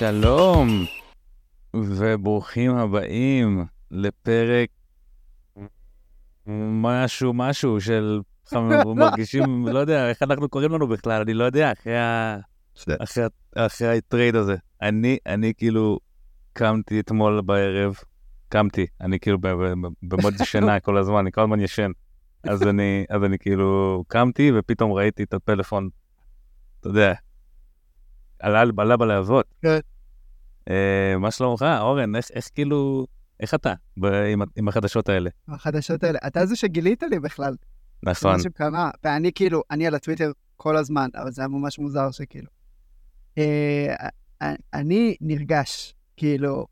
שלום, וברוכים הבאים לפרק משהו משהו של אנחנו מרגישים, לא יודע, איך אנחנו קוראים לנו בכלל, אני לא יודע, אחרי, ה... אחרי, אחרי הטרייד הזה. אני, אני כאילו קמתי אתמול בערב, קמתי, אני כאילו במוד שינה כל הזמן, אני כל הזמן ישן. אז אני, אז אני כאילו קמתי ופתאום ראיתי את הפלאפון, אתה יודע, עלה, עלה בלהבות. אה, מה שלומך, אורן? איך, איך כאילו, איך אתה ב, עם, עם החדשות האלה? החדשות האלה, אתה זה שגילית לי בכלל. נכון. שקרה, ואני כאילו, אני על הטוויטר כל הזמן, אבל זה היה ממש מוזר שכאילו. אה, אני נרגש, כאילו,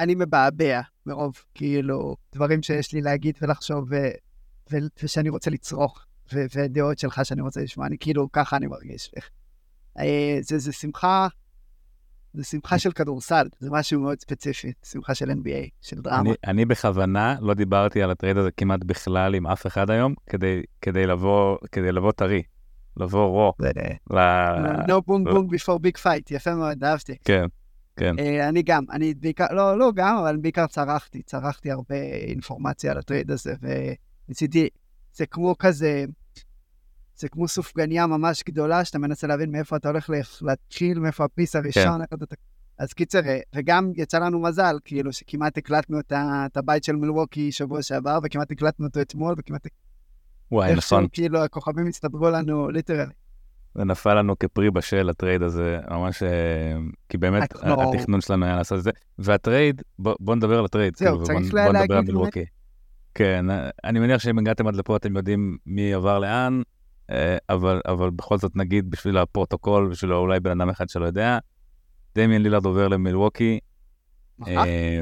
אני מבעבע מרוב, כאילו, דברים שיש לי להגיד ולחשוב, ו, ו, ושאני רוצה לצרוך, ו, ודעות שלך שאני רוצה לשמוע, אני כאילו, ככה אני מרגיש. אה, זה, זה שמחה, זה שמחה של כדורסל, זה משהו מאוד ספציפי, שמחה של NBA, של דרמה. אני, אני בכוונה לא דיברתי על ה trade הזה כמעט בכלל עם אף אחד היום, כדי, כדי לבוא, כדי לבוא טרי, לבוא raw. ל... No boom boom before big fight, יפה מאוד, אהבתי. כן, כן. Uh, אני גם, אני בעיקר, לא, לא גם, אבל בעיקר צרחתי, צרחתי הרבה אינפורמציה על הטרייד הזה, וניסיתי, זה כמו כזה, זה כמו סופגניה ממש גדולה, שאתה מנסה להבין מאיפה אתה הולך להתחיל, מאיפה ה bite הראשון. כן. אז קיצר, וגם יצא לנו מזל, כאילו, שכמעט הקלטנו את, את הבית של מלווקי שבוע שעבר, וכמעט הקלטנו אותו אתמול, וכמעט... וואי, נכון. כאילו, הכוכבים הצטברו לנו, literally. זה נפל לנו כפרי בשל, הטרייד הזה, ממש, אה, כי באמת כמו... התכנון שלנו היה לעשות את זה. והטרייד, בוא, בוא נדבר על הטרייד. זהו, כאילו, צריך בוא, בוא להגיד... על מלווקי. כן, אני מניח שאם הגעתם עד לפה אתם יודעים מי עבר לאן, אה, אבל, אבל בכל זאת נגיד בשביל הפרוטוקול, בשביל אולי בן אדם אחד שלא יודע, דמיאן לילארד עובר למילווקי. אה,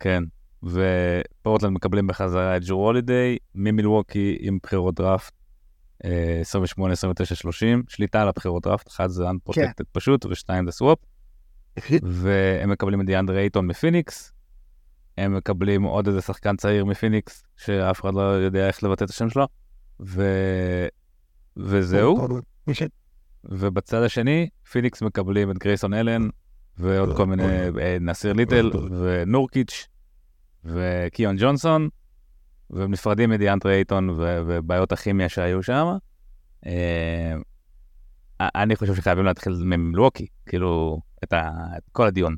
כן, ופורטלנד מקבלים בחזרה את ג'רו הולידיי ממילווקי עם בחירות דראפט 28, 29, 30, שליטה על הבחירות דראפט, אחד זה unprotected כן. פשוט ושתיים זה סוואפ. והם מקבלים את דיאנדרה אייטון מפיניקס, הם מקבלים עוד איזה שחקן צעיר מפיניקס, שאף אחד לא יודע איך לבטא את השם שלו, ו... וזהו. ובצד השני, פיניקס מקבלים את גרייסון אלן, ועוד כל מיני, אה, נסיר ליטל, ונורקיץ', וקיאון ג'ונסון, והם נפרדים מדיאנדרה אייטון ובעיות הכימיה שהיו שם. אה, אני חושב שחייבים להתחיל ממלווקי, כאילו, את, כל הדיון.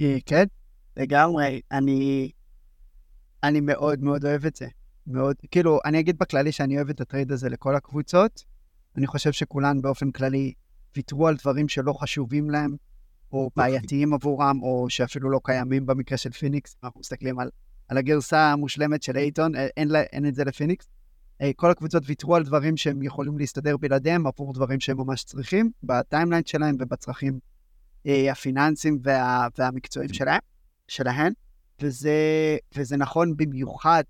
אה, כן, לגמרי. אני, אני מאוד מאוד אוהב את זה. מאוד, כאילו, אני אגיד בכללי שאני אוהב את הטרייד הזה לכל הקבוצות. אני חושב שכולן באופן כללי ויתרו על דברים שלא חשובים להם, או אוקיי. בעייתיים עבורם, או שאפילו לא קיימים במקרה של פיניקס. אנחנו מסתכלים על, על הגרסה המושלמת של אייטון, אין, אין, אין את זה לפיניקס. אה, כל הקבוצות ויתרו על דברים שהם יכולים להסתדר בלעדיהם עבור דברים שהם ממש צריכים, בטיימליין שלהם ובצרכים אה, הפיננסיים וה, והמקצועיים שלהם, שלהן. וזה, וזה נכון במיוחד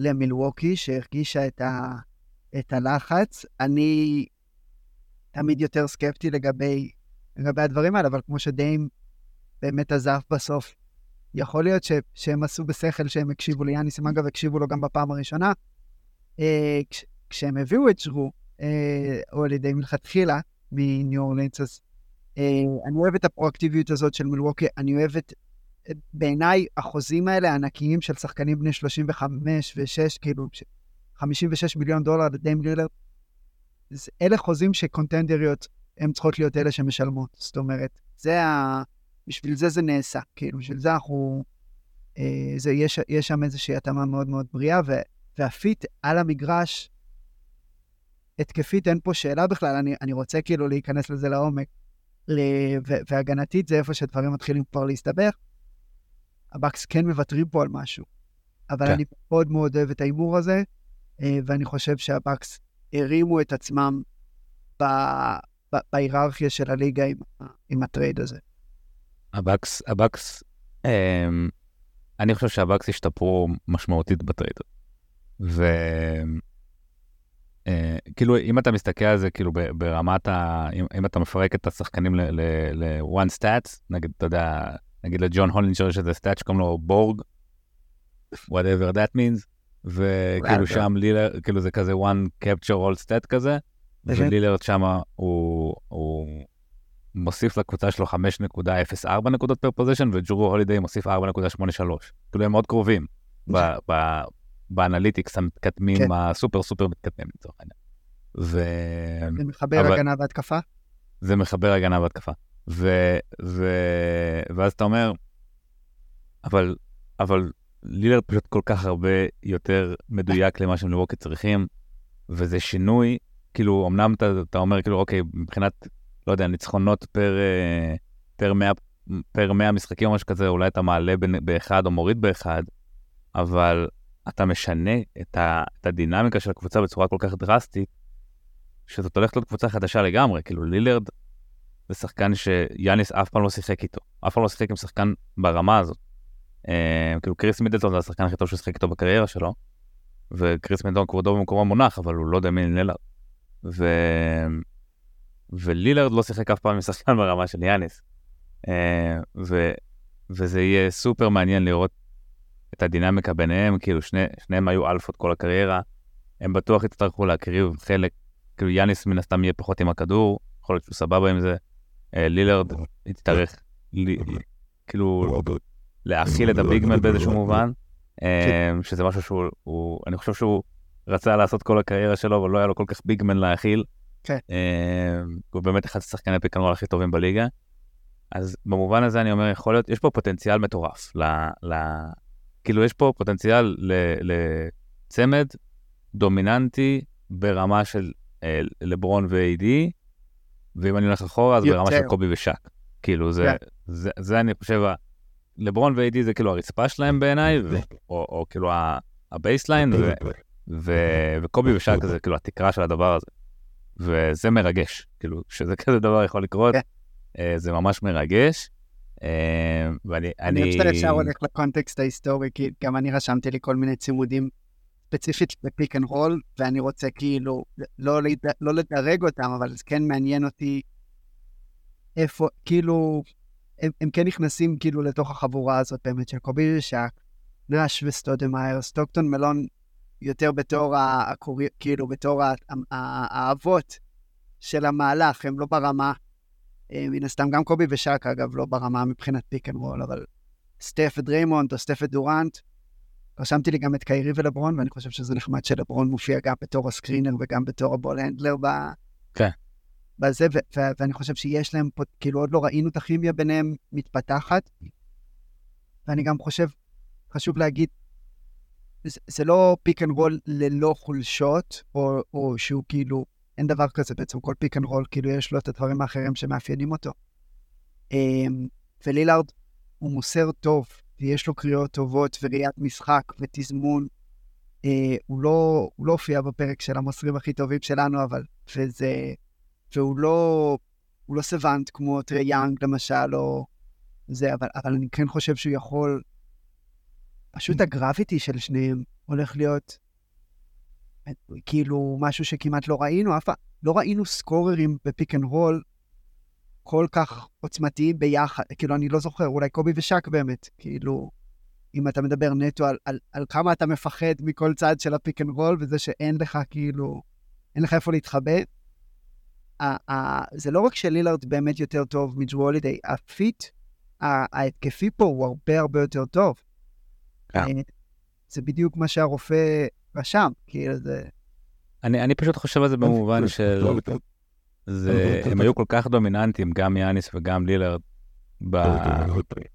למילווקי, שהרגישה את, ה, את הלחץ. אני תמיד יותר סקפטי לגבי, לגבי הדברים האלה, אבל כמו שדיים באמת עזב בסוף, יכול להיות ש, שהם עשו בשכל שהם הקשיבו ליאניס מגה והקשיבו לו גם בפעם הראשונה. אה, כש, כשהם הביאו את שרו, אה, או על ידי מלכתחילה, מניו אורלינס, אז אה, אני אוהב את הפרואקטיביות הזאת של מילווקי, אני אוהב את בעיניי, החוזים האלה הענקיים של שחקנים בני 35 ו-6, כאילו, 56 מיליון דולר לדיים לילר, אלה חוזים שקונטנדריות, הן צריכות להיות אלה שמשלמות. זאת אומרת, זה ה... בשביל זה זה נעשה. כאילו, בשביל זה אנחנו... אה, זה, יש, יש שם איזושהי התאמה מאוד מאוד בריאה, ו, וה fit על המגרש, התקפית אין פה שאלה בכלל, אני, אני רוצה כאילו להיכנס לזה לעומק. ל, ו, והגנתית זה איפה שדברים מתחילים כבר להסתבך. הבאקס כן מוותרים פה על משהו. אבל כן. אני מאוד מאוד אוהב את ההימור הזה, אה, ואני חושב שהבאקס הרימו את עצמם בהיררכיה של הליגה עם, עם הטרייד הזה. הבאקס, הבאקס, אמ, אני חושב שהבאקס השתפרו משמעותית בטרייד. וכאילו, אה, אם אתה מסתכל על זה, כאילו, ברמת ה... אם, אם אתה מפרק את השחקנים ל-one stat, נגיד, אתה יודע, נגיד לג'ון הולינג'ר יש איזה סטאט שקוראים לו בורג, whatever that means, וכאילו שם לילארד, כאילו זה כזה one capture all stat כזה, ולילרד שם הוא, הוא מוסיף לקבוצה שלו 5.04 נקודות per possession, וג'רו הולידיי מוסיף 4.83. כאילו הם מאוד קרובים ב- ב analytics המתקדמים, כן. ה super super מתקדמים לצורך העניין. ו... זה מחבר אבל- הגנה והתקפה? זה מחבר הגנה והתקפה. ו... ו... ואז אתה אומר, אבל, אבל לילרד פשוט כל כך הרבה יותר מדויק למה שמלווקי צריכים, וזה שינוי, כאילו, אמנם אתה, אתה אומר, כאילו, אוקיי, מבחינת, לא יודע, ניצחונות פר, אה, פר, 100, פר 100 משחקים או משהו כזה, אולי אתה מעלה באחד או מוריד באחד, אבל אתה משנה את, ה, את הדינמיקה של הקבוצה בצורה כל כך דרסטית, שזאת הולכת להיות קבוצה חדשה לגמרי, כאילו לילרד זה שחקן שיאניס אף פעם לא שיחק איתו, אף פעם לא שיחק עם שחקן ברמה הזאת. אה, כאילו קריס מידלטון זה השחקן הכי טוב ששיחק איתו בקריירה שלו, וקריס מידלטון כבודו במקומו מונח, אבל הוא לא דמיין לילרד. ו... ולילרד לא שיחק אף פעם עם שחקן ברמה של יאניס. אה, ו... וזה יהיה סופר מעניין לראות את הדינמיקה ביניהם, כאילו שני, שניהם היו אלפות כל הקריירה, הם בטוח יצטרכו להקריב חלק, כאילו יאניס מן הסתם יהיה פחות עם הכדור, יכול להיות שהוא סבבה עם זה, אה, לילרד יצטרך ל... כאילו להאכיל את ה big man באיזשהו מובן, אה, שזה משהו שהוא, הוא, אני חושב שהוא רצה לעשות כל הקריירה שלו, אבל לא היה לו כל כך big man להאכיל. כן. אה, הוא באמת אחד השחקני pick and roll הכי טובים בליגה. אז במובן הזה אני אומר, יכול להיות, יש פה פוטנציאל מטורף. ל, ל, כאילו, יש פה פוטנציאל ל, לצמד דומיננטי ברמה של אה, לברון ו-AD, ואם אני הולך אחורה, אז ברמה של יותר. קובי ושאק. כאילו, זה, כן. זה, זה אני חושב, לברון ו-AD זה כאילו הרצפה שלהם בעיניי, ו- או, או כאילו ה baseline, ו- ו- וקובי ושאק זה כאילו התקרה של הדבר הזה. וזה מרגש, כאילו, שזה כזה דבר יכול לקרות, כן. אה, זה ממש מרגש. אה, ואני, אני אני... חושב שאפשר הולך לקונטקסט ההיסטורי, כי גם אני רשמתי לי כל מיני צימודים ספציפית ב pick and roll, ואני רוצה כאילו לא, לד... לא לדרג אותם, אבל זה כן מעניין אותי איפה, כאילו, הם, הם כן נכנסים כאילו לתוך החבורה הזאת באמת של קובי ושאק, נאש וסטודמאייר, סטוקטון מלון יותר בתור הקורי... כאילו בתור ה- ה- האבות של המהלך, הם לא ברמה, אה, מן הסתם גם קובי ושאק אגב לא ברמה מבחינת pick and roll, אבל סטף ודריימונד או סטף ודורנט, רשמתי לי גם את קיירי ולברון, ואני חושב שזה נחמד שלברון מופיע גם בתור ה screener וגם בתור ה ball handler ב... כן. בזה, ו- ו- ואני חושב שיש להם פה, כאילו עוד לא ראינו את הכימיה ביניהם מתפתחת, ואני גם חושב, חשוב להגיד, זה, זה לא pick and roll ללא חולשות, או, או שהוא כאילו, אין דבר כזה בעצם, כל pick and roll, כאילו יש לו את הדברים האחרים שמאפיינים אותו. אמ, ולילארד הוא מוסר טוב, ויש לו קריאות טובות, וראיית משחק, ותזמון. אה, הוא, לא, הוא לא הופיע בפרק של המוסרים הכי טובים שלנו, אבל, וזה, והוא לא, הוא לא סוונט כמו טרי יאנג למשל, או זה, אבל, אבל אני כן חושב שהוא יכול, פשוט הגרפיטי של שניהם הולך להיות כאילו משהו שכמעט לא ראינו, אף פעם, לא ראינו סקוררים ב pick and roll כל כך עוצמתיים ביחד, כאילו, אני לא זוכר, אולי קובי ושאק באמת, כאילו, אם אתה מדבר נטו על, על, על כמה אתה מפחד מכל צד של ה pick and roll, וזה שאין לך, כאילו, אין לך איפה להתחבא. ה- ה- זה לא רק שלילארד באמת יותר טוב מג'רו הולידיי, ה fit ההתקפי פה הוא הרבה הרבה יותר טוב. כן. אה, זה בדיוק מה שהרופא רשם, כאילו זה... אני, אני פשוט חושב על זה במובן של... זה, הם היו כל כך דומיננטיים, גם יאניס וגם לילרד, ב,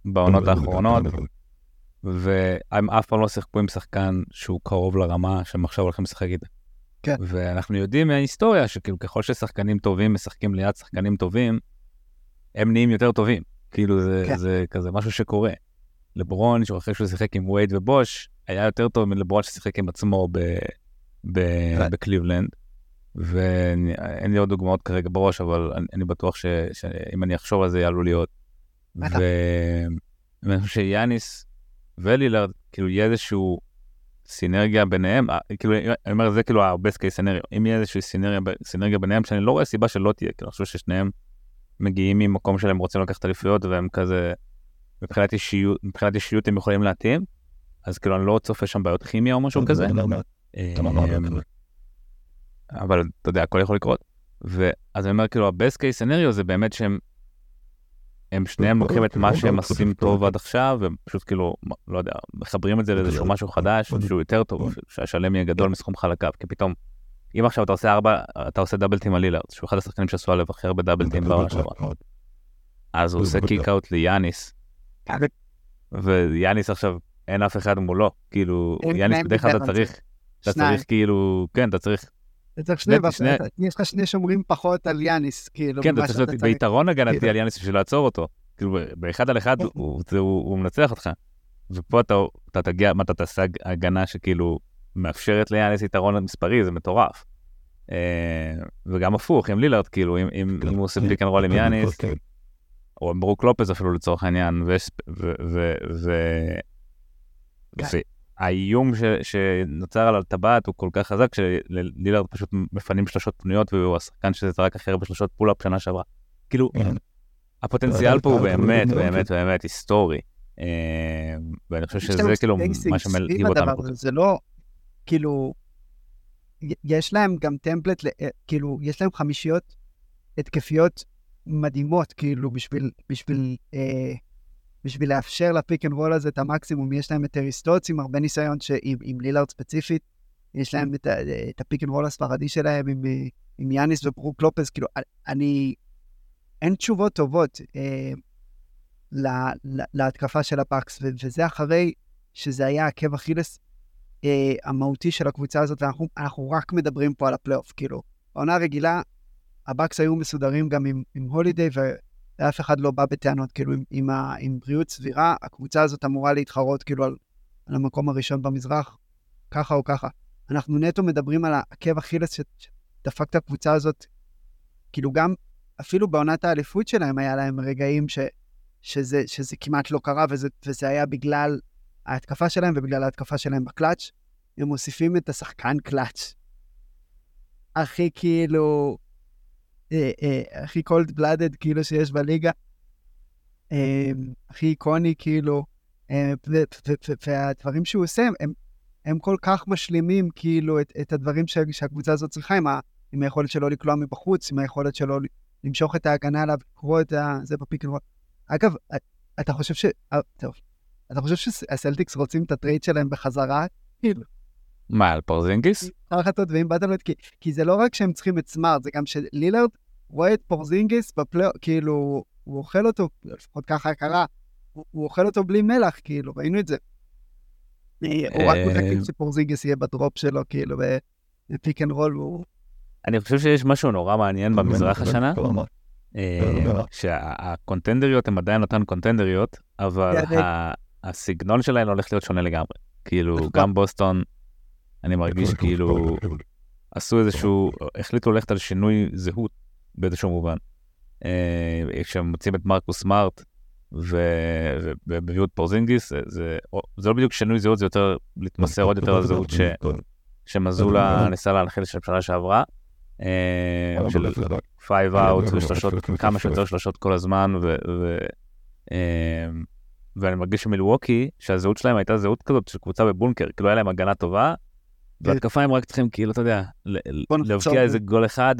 בעונות האחרונות, והם אף פעם לא שיחקו עם שחקן שהוא קרוב לרמה שהם עכשיו הולכים לשחק איתה. כן. ואנחנו יודעים מההיסטוריה שכאילו ככל ששחקנים טובים משחקים ליד שחקנים טובים, הם נהיים יותר טובים. כאילו זה, כן. זה כזה משהו שקורה. לברון, שהוא אחרי שהוא שיחק עם וייד ובוש, היה יותר טוב מלברון ששיחק עם עצמו ב, ב, כן. בקליבלנד. ואין לי עוד דוגמאות כרגע בראש, אבל אני, אני בטוח ש, שאם אני אחשוב על זה יעלו לי עוד. ואני חושב שיאניס ולילארד, כאילו יהיה איזשהו סינרגיה ביניהם, אה, כאילו, אני אומר, זה כאילו ה-best case scenario, אם יהיה איזושהי סינרגיה, סינרגיה ביניהם, שאני לא רואה סיבה שלא תהיה, כאילו, אני חושב ששניהם מגיעים ממקום שלהם רוצים לקחת אליפויות, והם כזה, מבחינת אישיות, מבחינת אישיות הם יכולים להתאים, אז כאילו, אני לא צופה שם בעיות כימיה או משהו כזה. אבל אתה יודע, הכל יכול לקרות. ואז אני אומר, כאילו, ה-best case scenario זה באמת שהם הם שניהם לוקחים את מה שהם עושים טוב עד עכשיו, והם פשוט כאילו, לא יודע, מחברים את זה לאיזשהו משהו חדש, שהוא יותר טוב, שהשלם יהיה גדול מסכום חלקיו, כי פתאום, אם עכשיו אתה עושה ארבע, אתה עושה דאבל טים על לילארד, שהוא אחד השחקנים שעשו עליו הכי הרבה דאבל טים בעונה שעברה. אז הוא עושה קיק אאוט ליאניס, ויאניס עכשיו, אין אף אחד מולו, כאילו, יאניס בדרך כלל אתה צריך, אתה צריך כאילו, כן, אתה צריך אתה צריך שני, יש לך שני שומרים פחות על יאניס, כאילו, כן, אתה צריך להיות ביתרון הגנתי כאילו. על יאניס בשביל לעצור אותו. כאילו, באחד על אחד הוא מנצח אותך. ופה אתה תגיע, מה אתה תעשה הגנה שכאילו מאפשרת ליאניס יתרון מספרי, זה מטורף. אה, וגם הפוך, עם לילארד, כאילו, אם הוא עושה pick and roll עם יאניס, או עם ברוק לופז אפילו לצורך העניין, האיום ש, שנוצר על הטבעת הוא כל כך חזק, שלילארד פשוט מפנים שלושות פנויות, והוא השחקן ששזרק הכי הרבה שלושות pull up שנה שעברה. כאילו, כן. הפוטנציאל פה הוא באמת, באמת, באמת היסטורי. אה, ואני חושב שזה כאילו מה שמלהיב אותנו. זה לא, כאילו, יש להם גם template, אה, כאילו, יש להם חמישיות התקפיות מדהימות, כאילו, בשביל, בשביל אה, בשביל לאפשר ל pick and roll הזה את המקסימום. יש להם את אריק סטוטס עם הרבה ניסיון, שעם, עם לילארד ספציפית, יש להם את, את ה pick and roll הספרדי שלהם עם, עם יאניס וברוק לופז, כאילו, אני... אין תשובות טובות אה, לה, לה, להתקפה של הבאקס, וזה אחרי שזה היה עקב אכילס אה, המהותי של הקבוצה הזאת, ואנחנו רק מדברים פה על הפלייאוף, כאילו. בעונה רגילה, הבאקס היו מסודרים גם עם, עם הולידיי, ואף אחד לא בא בטענות, כאילו, עם, עם, ה, עם בריאות סבירה, הקבוצה הזאת אמורה להתחרות, כאילו, על, על המקום הראשון במזרח, ככה או ככה. אנחנו נטו מדברים על העקב אכילס שדפק את הקבוצה הזאת, כאילו, גם, אפילו בעונת האליפות שלהם היה להם רגעים ש, שזה, שזה כמעט לא קרה, וזה, וזה היה בגלל ההתקפה שלהם ובגלל ההתקפה שלהם בקלאץ'. הם מוסיפים את השחקן קלאץ'. הכי כאילו, אה, אה, הכי קולד בלאדד כאילו שיש בליגה, אה, הכי איקוני כאילו, והדברים שהוא עושה הם, הם כל כך משלימים כאילו את, את הדברים ש, שהקבוצה הזאת צריכה, עם, היכולת שלו לקלוע מבחוץ, עם היכולת שלו למשוך את ההגנה עליו, לקרוא את זה ב pick and, אגב, אתה חושב ש... טוב, אתה חושב שהסלטיקס רוצים את הטרייד שלהם בחזרה? כאילו. מה, על פורזינגיס? החלטות, ואם באת לו, כי, כי זה לא רק שהם צריכים את סמארט, זה גם שלילארד רואה את פורזינגיס בפלייאוף, כאילו, הוא אוכל אותו, לפחות ככה קרה, הוא, הוא אוכל אותו בלי מלח, כאילו, ראינו את זה. הוא רק מחכה אה, שפורזינגיס יהיה ב drop שלו, כאילו, ב pick and roll, הוא... אני חושב שיש משהו נורא מעניין במזרח השנה, אה, שהקונטנדריות הן עדיין אותן קונטנדריות, אבל הסגנון שלהן הולך להיות שונה לגמרי. כאילו, נכון. גם בוסטון, אני מרגיש כאילו עשו איזשהו, החליטו ללכת על שינוי זהות באיזשהו מובן. אה, כשהם מוציאים את מרקוס סמארט ומביאים את פורזינגיס, זה, לא בדיוק שינוי זהות, זה יותר להתמסר עוד יותר לזהות ש, שמאזולה ניסה להנחיל של שנה שעברה. אה, של five out ושלושות, כמה שיותר שלושות כל הזמן, ואני מרגיש שמילווקי, שהזהות שלהם הייתה זהות כזאת של קבוצה בבונקר, כאילו היה להם הגנה טובה, והתקפה הם רק צריכים כאילו, אתה יודע, להבקיע איזה גול אחד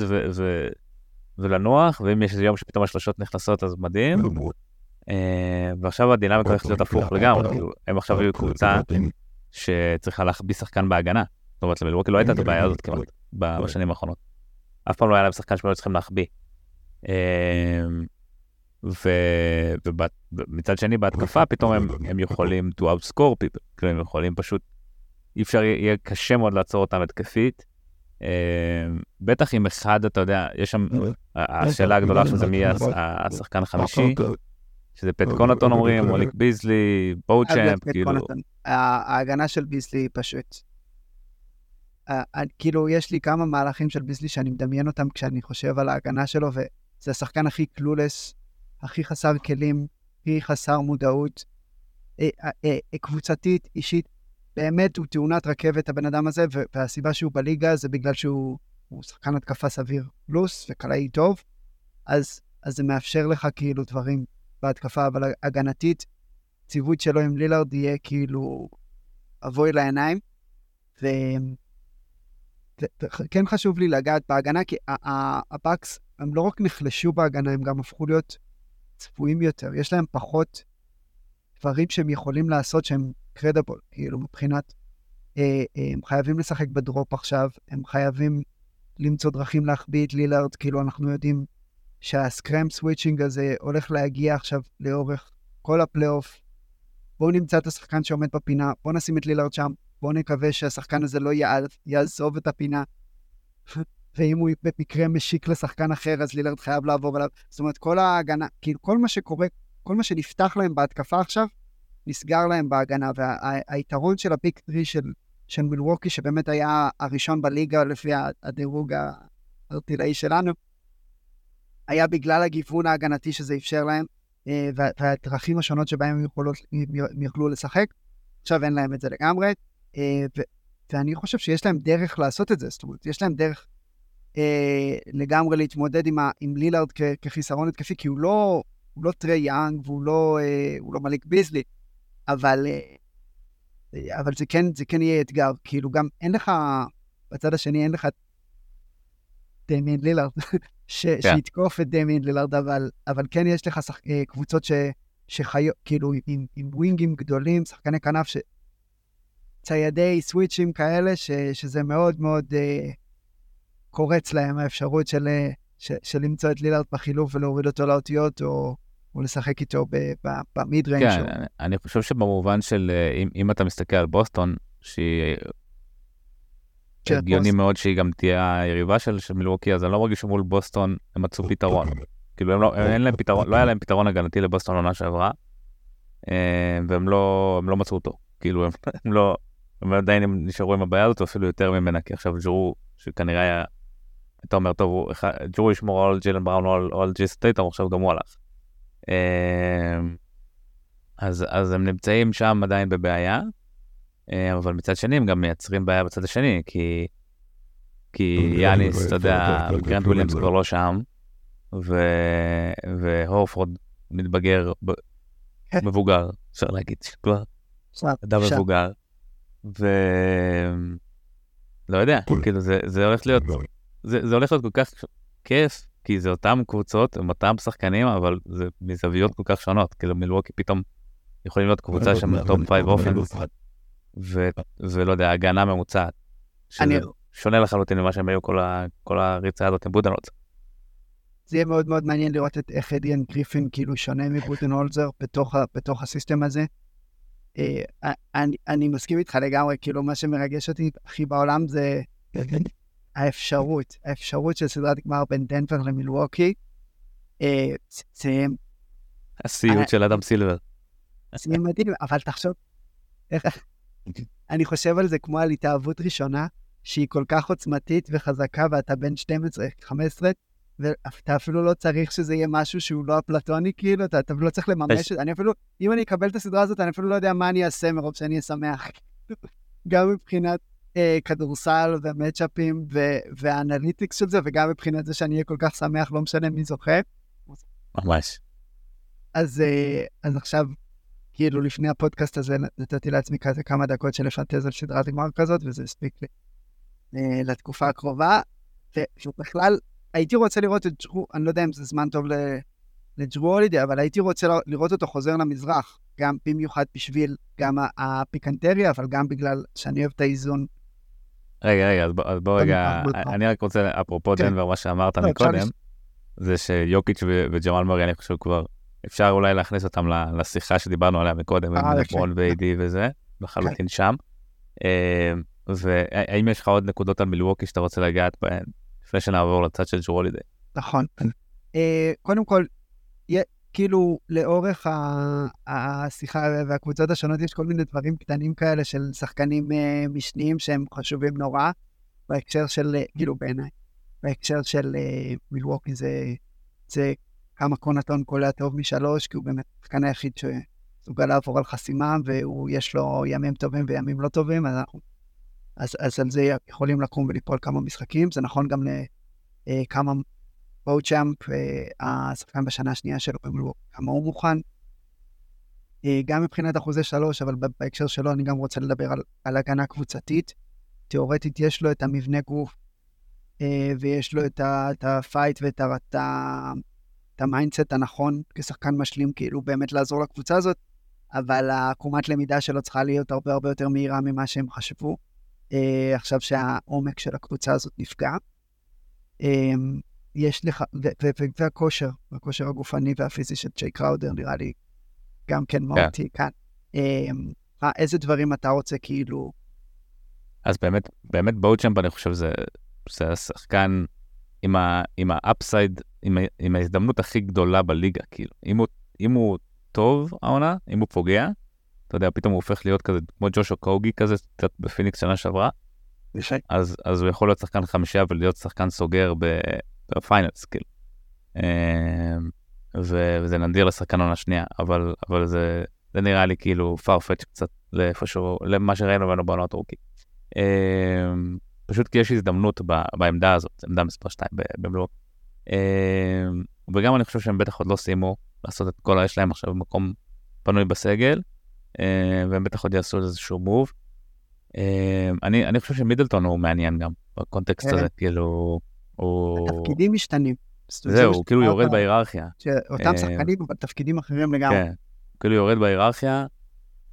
ולנוח, ואם יש איזה יום שפתאום השלושות נכנסות אז מדהים. אה, ועכשיו הדינמיקה הולכת להיות הפוך לגמרי, כאילו, הם עכשיו היו קבוצה שצריכה להחביא שחקן בהגנה. זאת אומרת, למילווקי לא הייתה את הבעיה הזאת כמעט בשנים האחרונות. אף פעם לא היה להם שחקן שהם היו צריכים להחביא. אה, ומצד שני בהתקפה פתאום הם, הם יכולים to outscore people, כאילו הם יכולים פשוט, אי אפשר, יהיה קשה מאוד לעצור אותם התקפית. Uh, בטח אם אחד, אתה יודע, יש שם, השאלה הגדולה של זה מי השחקן החמישי, שזה פט קונטון אומרים, מוליק ביזלי, בואוצ'אמפ, כאילו. ההגנה של ביזלי פשוט. כאילו, יש לי כמה מהלכים של ביזלי שאני מדמיין אותם כשאני חושב על ההגנה שלו, וזה השחקן הכי קלולס הכי חסר כלים, הכי חסר מודעות, אה, אה, אה, קבוצתית, אישית. באמת הוא תאונת רכבת, הבן אדם הזה, והסיבה שהוא בליגה זה בגלל שהוא שחקן התקפה סביר פלוס וקלעי טוב, אז, אז זה מאפשר לך כאילו דברים בהתקפה, אבל הגנתית, ציוות שלו עם לילארד יהיה כאילו אבוי לעיניים. ו... וכן חשוב לי לגעת בהגנה, כי הבאקס, הם לא רק נחלשו בהגנה, הם גם הפכו להיות צפויים יותר, יש להם פחות דברים שהם יכולים לעשות שהם קרדיבול, כאילו מבחינת, אה, אה, הם חייבים לשחק ב drop עכשיו, הם חייבים למצוא דרכים להחביא את לילארד, כאילו אנחנו יודעים שה scram switching הזה הולך להגיע עכשיו לאורך כל הפלייאוף. בואו נמצא את השחקן שעומד בפינה, בואו נשים את לילארד שם, בואו נקווה שהשחקן הזה לא יעזוב את הפינה. ואם הוא במקרה משיק לשחקן אחר, אז לילארד חייב לעבור עליו. זאת אומרת, כל ההגנה, כאילו כל מה שקורה, כל מה שנפתח להם בהתקפה עכשיו, נסגר להם בהגנה. והיתרון וה- של הפיק טרי של, של מילווקי, שבאמת היה הראשון בליגה לפי הדירוג הארטילאי שלנו, היה בגלל הגיוון ההגנתי שזה אפשר להם, אה, והדרכים השונות שבהם הם, יכולות, הם לשחק. עכשיו אין להם את זה לגמרי, אה, ו- ואני חושב שיש להם דרך לעשות את זה, זאת אומרת, יש להם דרך אה, לגמרי להתמודד עם, עם לילארד כ- כחיסרון התקפי, כי הוא לא, הוא לא טרי יאנג והוא לא, אה, לא מליק ביזלי, אבל, אה, אבל זה, כן, זה כן יהיה אתגר, כאילו גם אין לך, בצד השני אין לך דמיין לילארד, ש, yeah. כן. שיתקוף את דמיין לילארד, אבל, אבל כן יש לך שח, אה, קבוצות ש, שחיות, כאילו עם, עם wing ים גדולים, שחקני כנף, ש... ציידי switch ים כאלה, ש, שזה מאוד מאוד אה, קורץ להם האפשרות של, אה, של למצוא את לילארד בחילוף ולהוריד אותו לאותיות, או, או לשחק איתו ב mid range. כן, אני, אני חושב שבמובן של, אה, אם, אם אתה מסתכל על בוסטון, שהיא הגיוני מאוד שהיא גם תהיה היריבה של, של מילווקי, אז אני לא מרגיש שמול בוסטון הם מצאו פתרון. כאילו, הם לא, אין להם פתרון, לא היה להם פתרון הגנתי לבוסטון עונה שעברה, אה, והם לא, לא מצאו אותו. כאילו, הם, הם לא, הם עדיין הם נשארו עם הבעיה הזאת, אפילו יותר ממנה, כי עכשיו ג'רו, שכנראה היה, אתה אומר, טוב, ג'רו ישמור על ג'ילן בראון או על, או על ג'ייסון טייטום, עכשיו גם הוא הלך. אה, אז, אז הם נמצאים שם עדיין בבעיה. אה, אבל מצד שני הם גם מייצרים בעיה בצד השני, כי, כי יאניס, אתה יודע, גרנט וויליאמס כבר לא שם, ו... והורפורד מתבגר, ב... כן. מבוגר, אפשר להגיד, כבר אדם מבוגר, ו... לא יודע, כאילו זה, זה הולך להיות, זה, זה הולך להיות כל כך כיף, כי זה אותם קבוצות, הם אותם שחקנים, אבל זה מזוויות כל כך שונות, כאילו מילווקי פתאום יכולים להיות קבוצה שם top five offense. ו, ולא יודע, הגנה ממוצעת. שזה אני... שונה לחלוטין ממה שהם היו כל, ה, כל הריצה הזאת עם בודנולזר. זה יהיה מאוד מאוד מעניין לראות את איך אדריאן גריפין כאילו שונה מבודנולזר בתוך, בתוך ה system הזה. אה, אני, אני מסכים איתך לגמרי, כאילו מה שמרגש אותי הכי בעולם זה האפשרות, האפשרות של סדרת גמר בין דנבר למילווקי. אה, זה... הסיוט של אדם סילבר. זה מדהים, אבל תחשוב. אני חושב על זה כמו על התאהבות ראשונה, שהיא כל כך עוצמתית וחזקה, ואתה בן 12, 15, ואתה אפילו לא צריך שזה יהיה משהו שהוא לא אפלטוני, כאילו, אתה, אתה לא צריך לממש את זה. אני אפילו, אם אני אקבל את הסדרה הזאת, אני אפילו לא יודע מה אני אעשה מרוב שאני אשמח. גם מבחינת אה, כדורסל ומצ'אפים והאנליטיקס של זה, וגם מבחינת זה שאני אהיה כל כך שמח, לא משנה מי זוכה. ממש. אז, אה, אז עכשיו, כאילו לפני הפודקאסט הזה נתתי לעצמי כזה כמה דקות של לפנטז על סדרת גמר כזאת, וזה הספיק לי אה, לתקופה הקרובה. ובכלל, הייתי רוצה לראות את ג'רו, אני לא יודע אם זה זמן טוב לג'רו הולידי, אבל הייתי רוצה לראות אותו חוזר למזרח, גם במיוחד בשביל גם הפיקנטריה, אבל גם בגלל שאני אוהב את האיזון. רגע, רגע, אז בוא, אז בוא רגע, אני רק רוצה, אפרופו כן. דנבר, מה שאמרת לא, מקודם, זה שיוקיץ' וג'מאל מרי, אני חושב כבר אפשר אולי להכניס אותם לשיחה שדיברנו עליה מקודם, עם לברון ואיי-די וזה, לחלוטין כן. שם. אה, והאם יש לך עוד נקודות על מילווקי שאתה רוצה לגעת בהן, לפני שנעבור לצד של ג'רולידי? נכון. אה, קודם כל, כאילו לאורך השיחה והקבוצות השונות יש כל מיני דברים קטנים כאלה של שחקנים אה, משניים שהם חשובים נורא, בהקשר של, כאילו בעיניי, בהקשר של מילווקי זה, זה כמה קונטון קולע טוב משלוש, כי הוא באמת השחקן היחיד שסוגל לעבור על חסימה, ויש לו ימים טובים וימים לא טובים, אז, אנחנו, אז, אז על זה יכולים לקום וליפול כמה משחקים. זה נכון גם לכמה בושאמפ, השחקן בשנה השנייה שלו, כמה הוא מוכן. אה, גם מבחינת אחוזי שלוש, אבל בהקשר שלו אני גם רוצה לדבר על, על הגנה קבוצתית. תיאורטית יש לו את המבנה גוף, אה, ויש לו את ה fight ואת את ה mindset הנכון כשחקן משלים, כאילו באמת לעזור לקבוצה הזאת, אבל העקומת למידה שלו צריכה להיות הרבה הרבה יותר מהירה ממה שהם חשבו, אה, עכשיו שהעומק של הקבוצה הזאת נפגע. יש לך, והכושר, הכושר הגופני והפיזי של ג'יי קראודר נראה לי גם כן מהותי yeah. כאן. אה, איזה דברים אתה רוצה כאילו... אז באמת, באמת בואוצ'מפ אני חושב זה, זה השחקן עם, ה, עם האפסייד, עם, עם ההזדמנות הכי גדולה בליגה, כאילו. אם הוא, אם הוא טוב העונה, אם הוא פוגע, אתה יודע, פתאום הוא הופך להיות כזה, כמו ג'וש אוקוגי כזה, קצת בפיניקס שנה שעברה, אז, אז הוא יכול להיות שחקן חמישיה ולהיות שחקן סוגר ב finals, כאילו. אמ, וזה נדיר לשחקן עונה שנייה, אבל, אבל זה, זה נראה לי כאילו farfetched קצת לאיפשהו, למה שראינו ממנו בעונת rookie. אמ, פשוט כי יש הזדמנות ב, בעמדה הזאת, עמדה מספר 2 במלואו. אמ, וגם אני חושב שהם בטח עוד לא סיימו לעשות את כל, יש להם עכשיו מקום פנוי בסגל, והם בטח עוד יעשו איזשהו מוב. אני, אני חושב שמידלטון הוא מעניין גם, בקונטקסט הזה, כן. כאילו, הוא... התפקידים משתנים. זהו, הוא כאילו יורד בהיררכיה. אותם אה, שחקנים, אבל תפקידים אחרים לגמרי. כן, כאילו יורד בהיררכיה,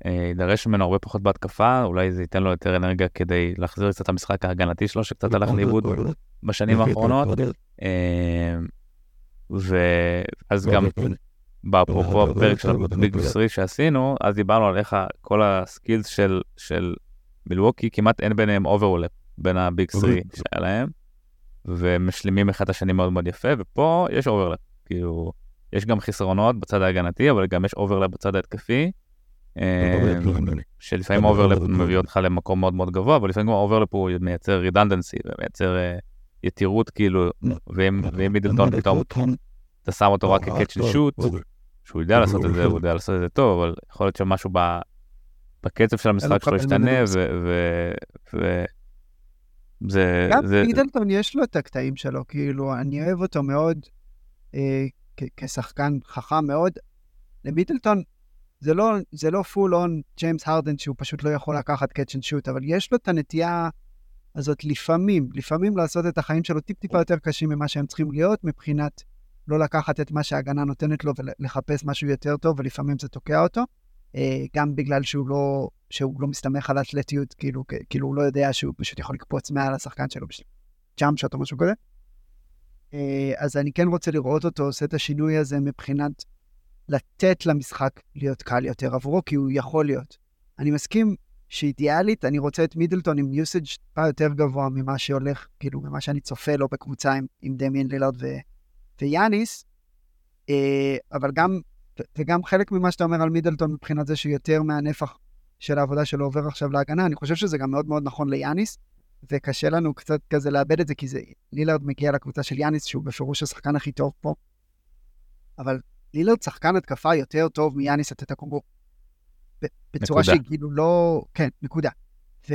אה, יידרש ממנו הרבה פחות בהתקפה, אולי זה ייתן לו יותר אנרגיה כדי להחזיר קצת את המשחק ההגנתי שלו, שקצת הלך לאיבוד בשנים האחרונות. אה, ואז גם, באפרופו הפרק של ה big 3 שעשינו, אז דיברנו על איך כל ה skills של מילווקי, כמעט אין ביניהם overlap בין ה big 3 שהיה להם. ומשלימים אחד את השני מאוד מאוד יפה, ופה יש overlap, כאילו, יש גם חסרונות בצד ההגנתי, אבל גם יש overlap בצד ההתקפי, אה, שלפעמים overlap מביא אותך למקום מאוד מאוד גבוה, אבל לפעמים גם overlap הוא מייצר redundancy ומייצר אה, יתירות, כאילו, ואם מידלטון פתאום אתה שם אותו רק כ catch shoot, שהוא יודע לעשות את זה, הוא יודע לעשות את זה טוב, אבל יכול להיות שמשהו בקצב של המשחק שלו ישתנה, ו... זה... גם זה... מידלטון יש לו את הקטעים שלו, כאילו, אני אוהב אותו מאוד אה, כשחקן חכם מאוד. למידלטון זה לא, זה לא full on ג'יימס הרדן שהוא פשוט לא יכול לקחת catch and shoot, אבל יש לו את הנטייה הזאת לפעמים, לפעמים לעשות את החיים שלו טיפ-טיפה יותר קשים ממה שהם צריכים להיות, מבחינת לא לקחת את מה שההגנה נותנת לו ולחפש משהו יותר טוב, ולפעמים זה תוקע אותו. אה, גם בגלל שהוא לא, שהוא לא מסתמך על אתלטיות, כאילו, כאילו הוא לא יודע שהוא פשוט יכול לקפוץ מעל השחקן שלו בשביל ג'אמפ שוט או משהו כזה. אה, אז אני כן רוצה לראות אותו עושה את השינוי הזה מבחינת לתת למשחק להיות קל יותר עבורו, כי הוא יכול להיות. אני מסכים שאידיאלית, אני רוצה את מידלטון עם יוסאג' טיפה יותר גבוה ממה שהולך, כאילו, ממה שאני צופה לו בקבוצה עם, עם דמיאן לילארד ויאניס, אה, אבל גם וגם חלק ממה שאתה אומר על מידלטון מבחינת זה שיותר מהנפח של העבודה שלו עובר עכשיו להגנה, אני חושב שזה גם מאוד מאוד נכון ליאניס, וקשה לנו קצת כזה לאבד את זה, כי זה, לילארד מגיע לקבוצה של יאניס, שהוא בפירוש השחקן הכי טוב פה, אבל לילארד שחקן התקפה יותר טוב מיאניס אנטטוקומפו. בצורה שהיא כאילו לא... כן, נקודה. ו...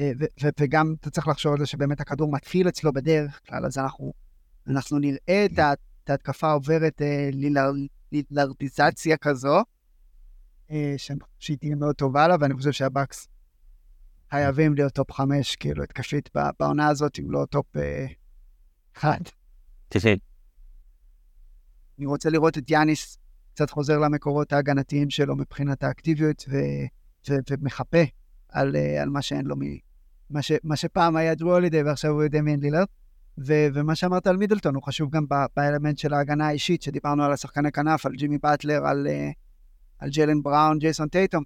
אה, ו... ו... וגם אתה צריך לחשוב על זה שבאמת הכדור מתחיל אצלו בדרך כלל, אז אנחנו, אנחנו נראה את. את ההתקפה עוברת אה, לילארד לילרדיזציה כזו, אה, שהיא תהיה מאוד טובה לה, ואני חושב שהבאקס חייבים להיות top חמש, כאילו, התקפית בעונה הזאת, אם לא top אה, אחד. תשאל. אני רוצה לראות את יאניס קצת חוזר למקורות ההגנתיים שלו מבחינת האקטיביות, ו- ו- ומחפה על, אה, על מה שאין לו, מ- מה, ש- מה שפעם היה דרו הולידי ועכשיו הוא דמיין לילרד. ו- ומה שאמרת על מידלטון הוא חשוב גם באלמנט של ההגנה האישית, שדיברנו על השחקני כנף, על ג'ימי באטלר, על, uh, על ג'לן בראון, ג'ייסון טייטום.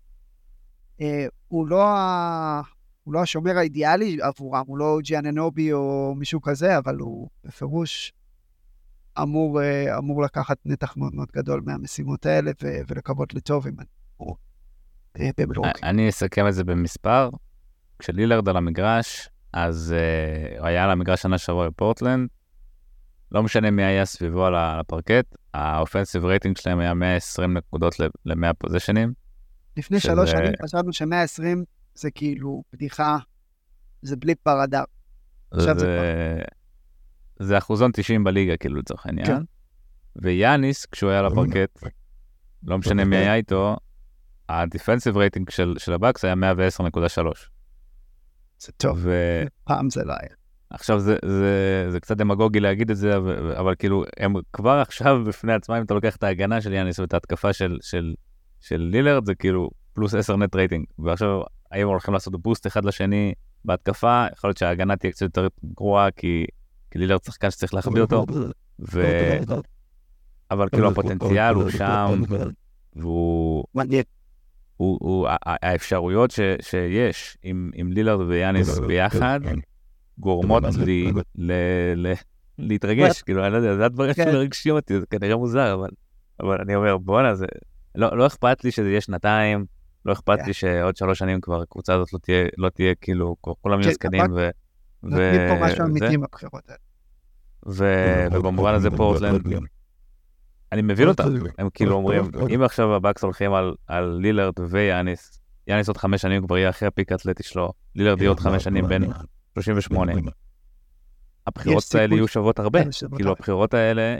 Uh, הוא, לא ה... הוא לא השומר האידיאלי עבורם, הוא לא או ג'י אנונובי או מישהו כזה, אבל הוא בפירוש אמור, אה, אמור לקחת נתח מאוד מאוד גדול מהמשימות האלה ו- ולקוות לטוב עם הוא אני אסכם את זה במספר. כשלילרד על המגרש, אז אה, הוא היה על המגרש שנה שעברה בפורטלנד, לא משנה מי היה סביבו על הפרקט, ה offensive rating שלהם היה 120 נקודות ל-100 possession ים. לפני שזה... שלוש שנים חשבנו ש-120 זה כאילו בדיחה, זה blip ברדאר. זה... זה, זה אחוזון 90 בליגה, כאילו, לצורך העניין. כן. ויאניס, כשהוא היה על הפרקט, לא משנה מי היה איתו, ה defensive rating של, של הבאקס היה 110.3. זה טוב, ו... פעם זה לא היה. עכשיו זה, זה, זה קצת דמגוגי להגיד את זה, אבל, אבל כאילו, הם כבר עכשיו בפני עצמם, אם אתה לוקח את ההגנה של יאניס ואת ההתקפה של, של, של לילרד, זה כאילו פלוס 10 נט רייטינג. ועכשיו, האם הולכים לעשות בוסט אחד לשני בהתקפה, יכול להיות שההגנה תהיה קצת יותר גרועה, כי, כי לילרד שחקן שצריך להחביא אותו, ו... אבל כאילו הפוטנציאל הוא שם, והוא... הוא, הוא, האפשרויות ש, שיש עם, עם לילרד ויאניס ביחד, גורמות לי ל, ל, להתרגש, כאילו, אני לא יודע, זה הדברים כן. שמרגשים אותי, זה כנראה מוזר, אבל, אבל אני אומר, בואנה, זה... לא, לא אכפת לי שזה יהיה שנתיים, לא אכפת לי שעוד שלוש שנים כבר הקבוצה הזאת לא תהיה, לא תהיה כאילו, כולם יהיו זקנים ו... נותנים פה משהו אמיתי בבחירות האלה. ובמובן הזה פורטלנד, אני מבין אותם, הם כאילו אומרים, אם עכשיו הבאקס הולכים על לילארד ויאניס, יאניס עוד חמש שנים כבר יהיה אחרי ה peak האתלטי שלו, לילארד יהיה עוד חמש שנים בין 38. הבחירות האלה יהיו שוות הרבה, כאילו הבחירות האלה,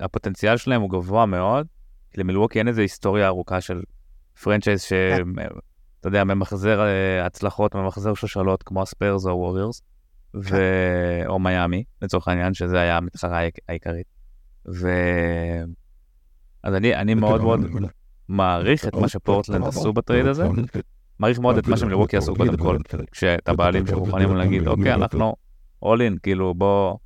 הפוטנציאל שלהם הוא גבוה מאוד, כי למילווקי אין איזה היסטוריה ארוכה של franchise שאתה יודע, ממחזר אה, הצלחות, ממחזר שושלות כמו הספיירס או ווריורס, או מיאמי, לצורך העניין, שזה היה המתחרה העיקרית. ו... אז אני, אני מאוד מאוד מעריך את מה שפורטלנד עשו ב trade הזה, מעריך מאוד את מה שמילווקי עשו קודם כל, כשאת הבעלים שמוכנים להגיד, אוקיי, אנחנו all in, כאילו בוא,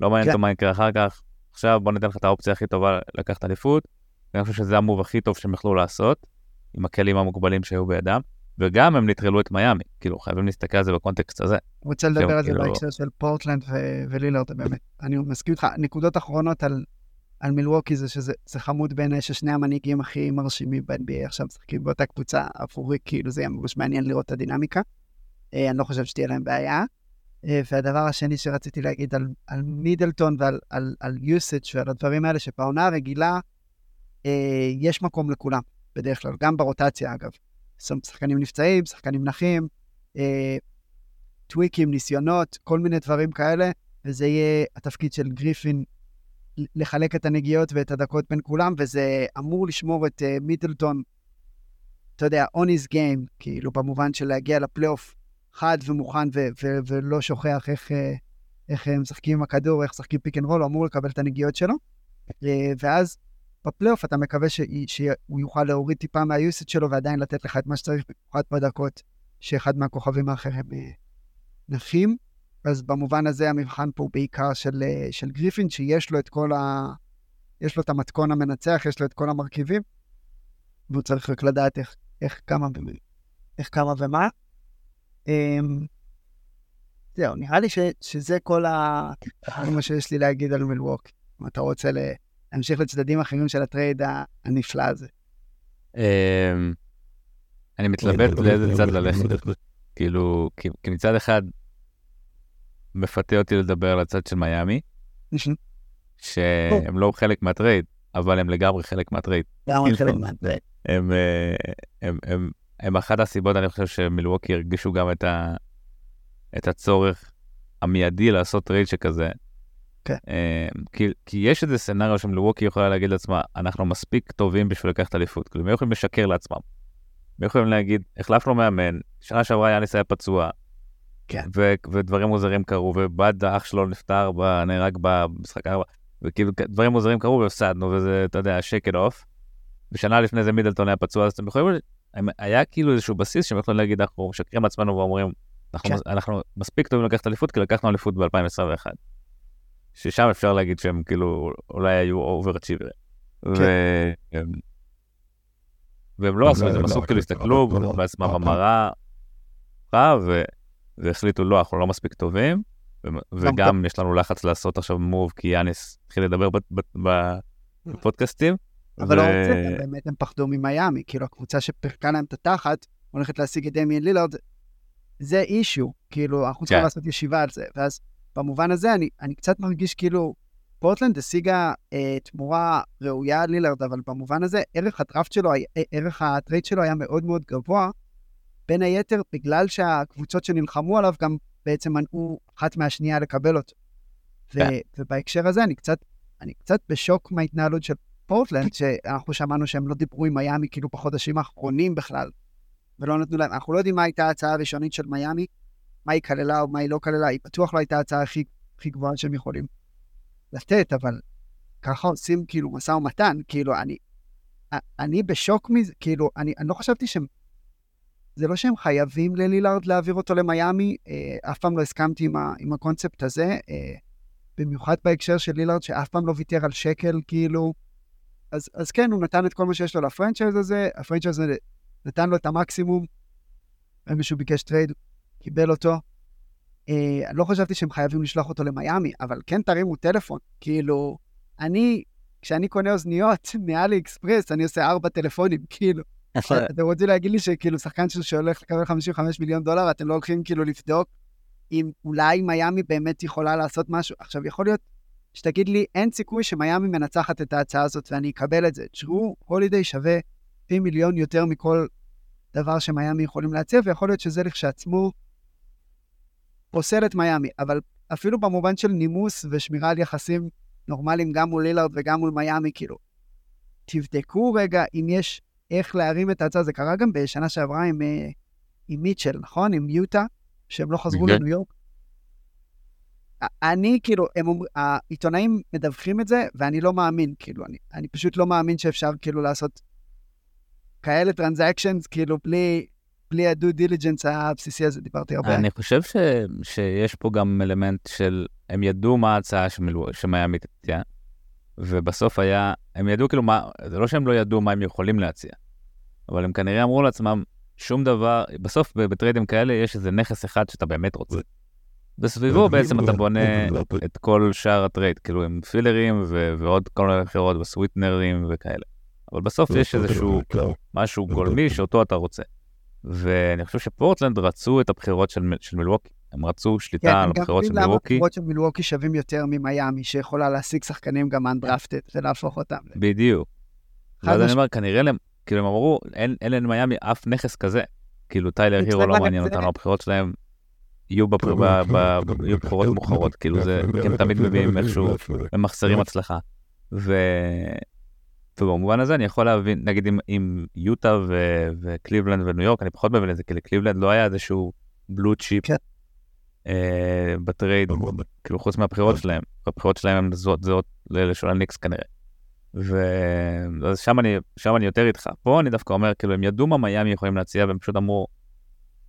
לא מעניין אותו מה יקרה אחר כך, עכשיו בוא ניתן לך את האופציה הכי טובה לקחת אליפות, ואני חושב שזה המוב הכי טוב שהם יכלו לעשות, עם הכלים המוגבלים שהיו בידם, וגם הם נטרלו את מיאמי, כאילו חייבים להסתכל על זה בקונטקסט הזה. אני רוצה לדבר על זה כאילו- בהקשר של פורטלנד ולילארד באמת. אני מסכים איתך, נקודות אחרונות על על מילווקי זה שזה חמוד בעיניי ששני המנהיגים הכי מרשימים ב-NBA עכשיו משחקים באותה קבוצה עבורי, כאילו זה יהיה ממש מעניין לראות את הדינמיקה. אה, אני לא חושב שתהיה להם בעיה. אה, והדבר השני שרציתי להגיד על, על מידלטון ועל על, על usage ועל הדברים האלה, שבעונה הרגילה אה, יש מקום לכולם, בדרך כלל, גם ברוטציה אגב. שחקנים נפצעים, שחקנים נחים, טוויקים, ניסיונות, כל מיני דברים כאלה, וזה יהיה התפקיד של גריפין לחלק את הנגיעות ואת הדקות בין כולם, וזה אמור לשמור את uh, מידלטון, אתה יודע, on his game, כאילו, במובן של להגיע לפלייאוף חד ומוכן ו- ו- ולא שוכח איך, אה, איך הם משחקים עם הכדור, איך משחקים pick and roll, הוא אמור לקבל את הנגיעות שלו. אה, ואז בפלייאוף אתה מקווה ש- שהוא יוכל להוריד טיפה מהיוסט שלו ועדיין לתת לך את מה שצריך, במיוחד בדקות שאחד מהכוכבים האחרים נחים. אז במובן הזה המבחן פה הוא בעיקר של, אה, של גריפין, שיש לו את כל ה... יש לו את המתכון המנצח, יש לו את כל המרכיבים, והוא צריך רק לדעת איך, איך כמה, איך כמה ומה. אמ, זהו, נראה לי ש, שזה כל ה... מה שיש לי להגיד על מלווק. אם אתה רוצה להמשיך לצדדים אחרים של הטרייד הנפלא הזה. אמ, אני מתלבט לאיזה צד ללכת. כאילו, כי מצד אחד, מפתה אותי לדבר על הצד של מיאמי, שהם לא חלק מה trade, אבל הם לגמרי חלק מה trade. לגמרי חלק מה trade. הם, אה, הם, הם, הם אחת הסיבות, אני חושב שמילווקי הרגישו גם את, ה, את הצורך המיידי לעשות trade שכזה. כן. אה, כי, כי יש איזה scenario שמילווקי יכולה להגיד לעצמה, אנחנו מספיק טובים בשביל לקחת אליפות. כאילו, הם יכולים לשקר לעצמם. הם יכולים להגיד, החלפנו מאמן, שנה שעברה יאניס היה פצוע, כן. ו- ודברים מוזרים קרו, ובד האח שלו נפטר, ב- נהרג במשחק ארבע, וכאילו דברים מוזרים קרו והפסדנו, וזה, אתה יודע, שקט אוף. ושנה לפני זה מידלטון היה פצוע, אז אתם יכולים, היה כאילו איזשהו בסיס שהם יכולים להגיד, אנחנו משקרים לעצמנו ואומרים, אנחנו, כן. אנחנו מספיק טובים לקחת אליפות, כי לקחנו אליפות ב-2021. ששם אפשר להגיד שהם כאילו אולי היו אוברצ'יברים. כן. ו... והם לא עשו את זה, הם עשו כאילו הסתכלו בעצמם במראה, ו... והחליטו, לא, אנחנו לא מספיק טובים, וגם יש לנו לחץ לעשות עכשיו move, כי יאניס התחיל לדבר בפודקאסטים. אבל לא רוצה, באמת הם פחדו ממיאמי, כאילו הקבוצה שפרקה להם את התחת, הולכת להשיג את דמיאן לילארד, זה issue, כאילו, אנחנו צריכים כן. לעשות ישיבה על זה, ואז במובן הזה אני, אני קצת מרגיש כאילו, פורטלנד השיגה אה, תמורה ראויה לילארד, אבל במובן הזה ערך הדראפט שלו, אה, ערך ה trade שלו היה מאוד מאוד גבוה, בין היתר בגלל שהקבוצות שנלחמו עליו גם בעצם מנעו אחת מהשנייה לקבל אותו. ו- כן. ובהקשר הזה אני קצת, אני קצת בשוק מההתנהלות של פורטלנד, שאנחנו שמענו שהם לא דיברו עם מיאמי כאילו בחודשים האחרונים בכלל, ולא נתנו להם, אנחנו לא יודעים מה הייתה ההצעה הראשונית של מיאמי, מה היא כללה או מה היא לא כללה, היא בטוח לא הייתה ההצעה הכי, הכי גבוהה שהם יכולים לתת, אבל ככה עושים כאילו משא ומתן, כאילו אני, אני בשוק מזה, כאילו, אני, אני לא חשבתי שהם, זה לא שהם חייבים ללילארד להעביר אותו למיאמי, אה, אף פעם לא הסכמתי עם, ה, עם הקונספט הזה, אה, במיוחד בהקשר של לילארד, שאף פעם לא ויתר על שקל, כאילו, אז, אז כן, הוא נתן את כל מה שיש לו ל franchise הזה, ה franchise הזה נתן לו את המקסימום, ברגע שהוא ביקש trade, קיבל אותו. אה, לא חשבתי שהם חייבים לשלוח אותו למיאמי, אבל כן תרימו טלפון. כאילו, אני, כשאני קונה אוזניות מאלי אקספרס, אני עושה ארבע טלפונים, כאילו. אתם רוצים להגיד לי שכאילו שחקן שהולך לקבל 55 מיליון דולר, אתם לא הולכים כאילו לבדוק אם אולי מיאמי באמת יכולה לעשות משהו. עכשיו, יכול להיות שתגיד לי, אין סיכוי שמיאמי מנצחת את ההצעה הזאת ואני אקבל את זה. תשמעו, הולידיי שווה פי מיליון יותר מכל דבר שמיאמי יכולים להציע, ויכול להיות שזה לכשעצמו פוסל את מיאמי. אבל אפילו במובן של נימוס ושמירה על יחסים נורמליים גם מול לילארד וגם מול מיאמי, כאילו, תבדקו רגע אם יש איך להרים את ההצעה. זה קרה גם בשנה שעברה עם, אה, עם מיטשל, נכון? עם יוטה, שהם לא חזרו לניו יורק. אני, כאילו, הם אומר, העיתונאים מדווחים את זה, ואני לא מאמין, כאילו, אני, אני פשוט לא מאמין שאפשר, כאילו, לעשות כאלה טרנזקשנס, כאילו, בלי, בלי ה due diligence הבסיסי הזה, דיברתי הרבה. אני חושב ש, שיש פה גם אלמנט של, הם ידעו מה ההצעה שמיאמי תציע, ובסוף היה, הם ידעו כאילו מה, זה לא שהם לא ידעו מה הם יכולים להציע, אבל הם כנראה אמרו לעצמם, שום דבר, בסוף בטריידים כאלה יש איזה נכס אחד שאתה באמת רוצה. וסביבו בעצם אתה בונה את כל שאר הטרייד, כאילו עם פילרים ועוד כל מיני אחרות וסוויטנרים וכאלה. אבל בסוף יש איזשהו משהו גולמי שאותו אתה רוצה. ואני חושב שפורטלנד רצו את הבחירות של, של מילווקי. הם רצו שליטה כן, על הבחירות של מילווקי. כן, גם הבחירות של מילווקי שווים יותר ממיאמי, שיכולה להשיג שחקנים גם אנדרפטד ולהפוך אותם. בדיוק. ואז אני אומר, כנראה, כאילו הם אמרו, אין, אין למיאמי אף נכס כזה. כאילו טיילר הירו לא מעניין אותנו, הבחירות שלהם יהיו בבחירות מאוחרות, כאילו זה, הם תמיד מביאים איכשהו, ממחסרים הצלחה. ובמובן הזה אני יכול להבין, נגיד עם, עם יוטה ו- וקליבלנד וניו יורק, אני פחות מבין את זה, כי לקליבלנד לא היה איזשהו blue chip כן. אה, בטרייד, כאילו חוץ מהבחירות שלהם, הבחירות שלהם הן זהות לאלה של הניקס כנראה. ושם אני, אני יותר איתך. פה אני דווקא אומר, כאילו, הם ידעו מה מיאמי יכולים להציע, והם פשוט אמרו,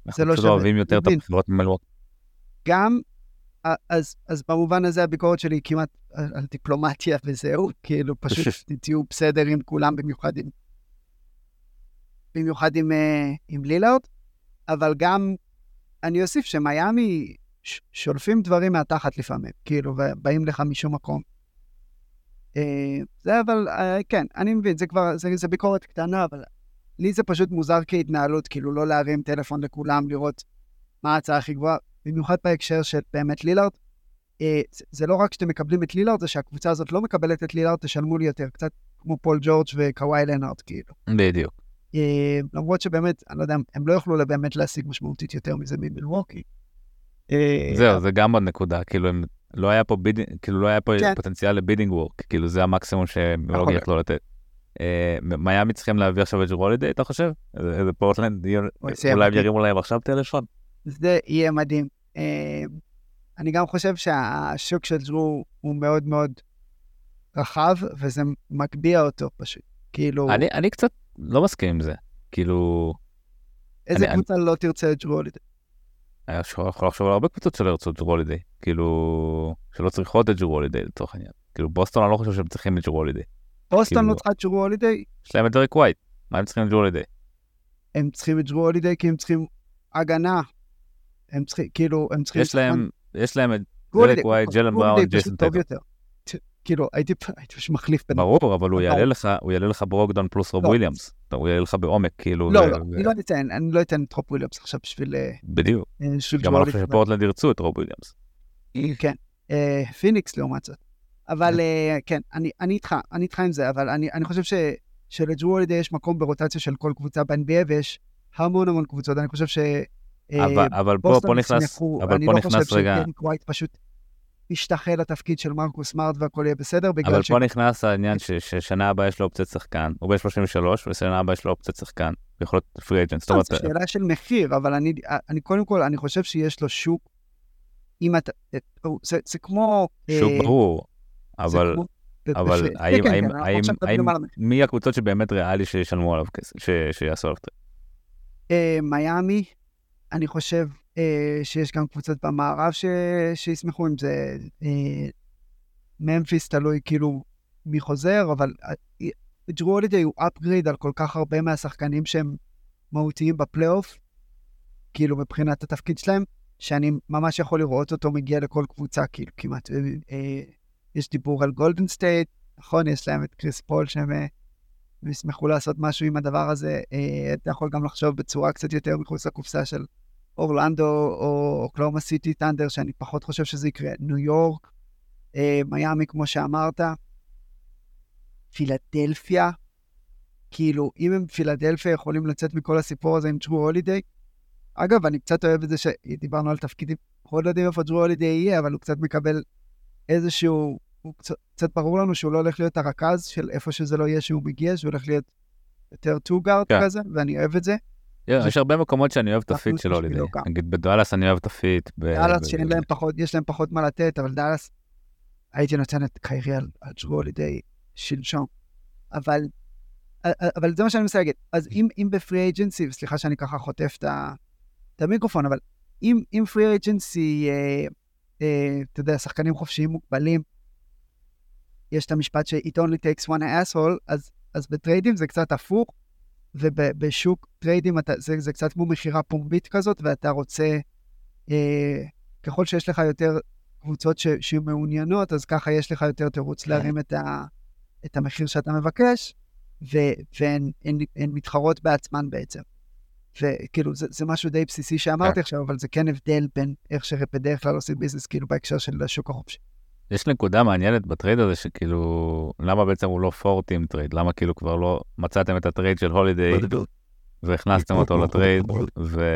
אנחנו לא פשוט אוהבים יותר את הבחירות ממילווקי. גם אז, אז במובן הזה הביקורת שלי היא כמעט על, על דיפלומטיה וזהו, כאילו פשוט תהיו בסדר עם כולם, במיוחד עם, במיוחד עם, uh, עם לילארד, אבל גם אני אוסיף שמיאמי שולפים דברים מהתחת לפעמים, כאילו, ובאים לך משום מקום. Uh, זה אבל, uh, כן, אני מבין, זה כבר, זה, זה ביקורת קטנה, אבל לי זה פשוט מוזר כהתנהלות, כאילו לא להרים טלפון לכולם, לראות מה ההצעה הכי גבוהה. במיוחד בהקשר של באמת לילארד. אה, זה לא רק שאתם מקבלים את לילארד, זה שהקבוצה הזאת לא מקבלת את לילארד, תשלמו לי יותר, קצת כמו פול ג'ורג' וקוואי לנארד, כאילו. בדיוק. אה, למרות שבאמת, אני לא יודע, הם לא יוכלו באמת להשיג משמעותית יותר מזה ממילווקי. אה, זהו, זה גם עוד נקודה, כאילו, הם, לא היה פה bidding, כאילו לא היה פה כן. פוטנציאל ל bidding war, כאילו זה המקסימום שמילווקי יכלו לא לתת. מיאמי צריכים להביא עכשיו את ג'רו הולידיי, אתה חושב? איזה פורטלנד, אולי הם ירימו להם עכשיו טלפון? זה יהיה מדהים. אה, אני גם חושב שהשוק של ג'רו הוא מאוד מאוד רחב, וזה מגביה אותו פשוט. כאילו... אני, אני קצת לא מסכים עם זה. כאילו... איזה אני, קבוצה אני... לא תרצה את ג'רו אני יכול לחשוב על הרבה קבוצות שלא ירצו ג'רו הולידי. כאילו... שלא צריכות את ג'רו הולידי לצורך העניין. כאילו בוסטון אני לא חושב שהם צריכים את ג'רו. בוסטון כאילו... לא צריכה את ג'רו הולידי? יש להם את דרק ווייט. מה הם צריכים את ג'רו? הם צריכים את ג'רו כי הם צריכים הגנה הם צריכים, כאילו, הם צריכים... יש להם, יש להם את דרק ווייט, ג'לן בראון, ג'ייסון טייטר. כאילו, הייתי פשוט מחליף בין... ברור, אבל הוא יעלה לך, הוא יעלה לך ברוקדון פלוס רוב לא. וויליאמס. הוא יעלה לך בעומק, כאילו... לא, לא, אני לא אתן, אני לא אתן את רוב וויליאמס עכשיו בשביל... אה, בדיוק. אה, גם אני חושב שפורטלנד ירצו את רוב וויליאמס. כן. פיניקס לעומת זאת. אבל אה, כן, אני איתך, אני איתך עם זה, אבל אני חושב שלג'רו הולידי יש מקום ברוטציה של כל קבוצה ב-NBA, ויש המון המון קבוצות. אני חושב ש... אבל, אה, אבל פה, נכנס, אבל פה לא נכנס רגע... אני לא חושב שדניק ווייט פשוט ישתחל לתפקיד של מרקוס סמארט והכל יהיה בסדר, בגלל אבל ש... פה נכנס העניין ש- ששנה הבאה יש לו אופציית שחקן, הוא בן 33, ושנה הבאה יש לו אופציית שחקן, יכול להיות free agent. זאת אומרת, זו שאלה של מחיר, אבל אני, אני קודם כל, אני חושב שיש לו שוק, אם אתה, זה, זה כמו... שוק אה, ברור, זה אבל כמו- אבל האם, כן, האם, כן, האם, האם. מי הקבוצות שבאמת ריאלי שישלמו עליו כסף, שיעשו עליו טרייד? אה, מיאמי, אני חושב אה, שיש גם קבוצות במערב ש... שישמחו עם זה. אה, ממפיס תלוי כאילו מי חוזר, אבל אה, ג'רו הולידי הוא upgrade על כל כך הרבה מהשחקנים שהם מהותיים בפלייאוף, כאילו מבחינת התפקיד שלהם, שאני ממש יכול לראות אותו מגיע לכל קבוצה, כאילו כמעט. אה, אה, יש דיבור על גולדן סטייט, נכון? יש להם את קריס פול שהם אה, הם ישמחו לעשות משהו עם הדבר הזה. אה, אתה יכול גם לחשוב בצורה קצת יותר מחוץ לקופסה של אורלנדו או אוקלהומה סיטי ת'אנדר, שאני פחות חושב שזה יקרה. ניו יורק, אה, מיאמי, כמו שאמרת, פילדלפיה, כאילו, אם הם פילדלפיה יכולים לצאת מכל הסיפור הזה עם ג'רו הולידיי, אגב, אני קצת אוהב את זה שדיברנו על תפקידים, אנחנו עוד לא יודעים איפה ג'רו הולידיי יהיה, אבל הוא קצת מקבל איזשהו, הוא קצת, קצת ברור לנו שהוא לא הולך להיות הרכז של איפה שזה לא יהיה שהוא מגיע, שהוא הולך להיות יותר two guard כן. כזה, ואני אוהב את זה. יש הרבה מקומות שאני אוהב את ה fit של. גם. נגיד בדאלאס אני אוהב את ה fit. דאלאס שאין להם פחות, יש להם פחות מה לתת, אבל דאלאס, הייתי נותן את קיירי על, ג'רו הולידיי שלשום. אבל, אבל זה מה שאני מנסה להגיד. אז אם, אם ב free agency, וסליחה שאני ככה חוטף את, המיקרופון, אבל אם, אם free agency, אה, אה, אתה יודע, שחקנים חופשיים מוגבלים, יש את המשפט ש- it only takes one asshole, אז, אז בטריידים זה קצת הפוך, ובשוק טריידים אתה, זה, זה קצת כמו מכירה פומבית כזאת, ואתה רוצה, אה, ככל שיש לך יותר קבוצות ש, שמעוניינות, אז ככה יש לך יותר תירוץ להרים את, ה, את המחיר שאתה מבקש, ו, והן הן, הן מתחרות בעצמן בעצם. וכאילו, זה, זה משהו די בסיסי שאמרתי כן. עכשיו, אבל זה כן הבדל בין איך שבדרך כלל עושים ביזנס, כאילו בהקשר של השוק החופשי. יש נקודה מעניינת בטרייד הזה שכאילו, למה בעצם הוא לא four-team trade? למה כאילו כבר לא מצאתם את הטרייד של הולידיי והכנסתם אותו לטרייד? ו...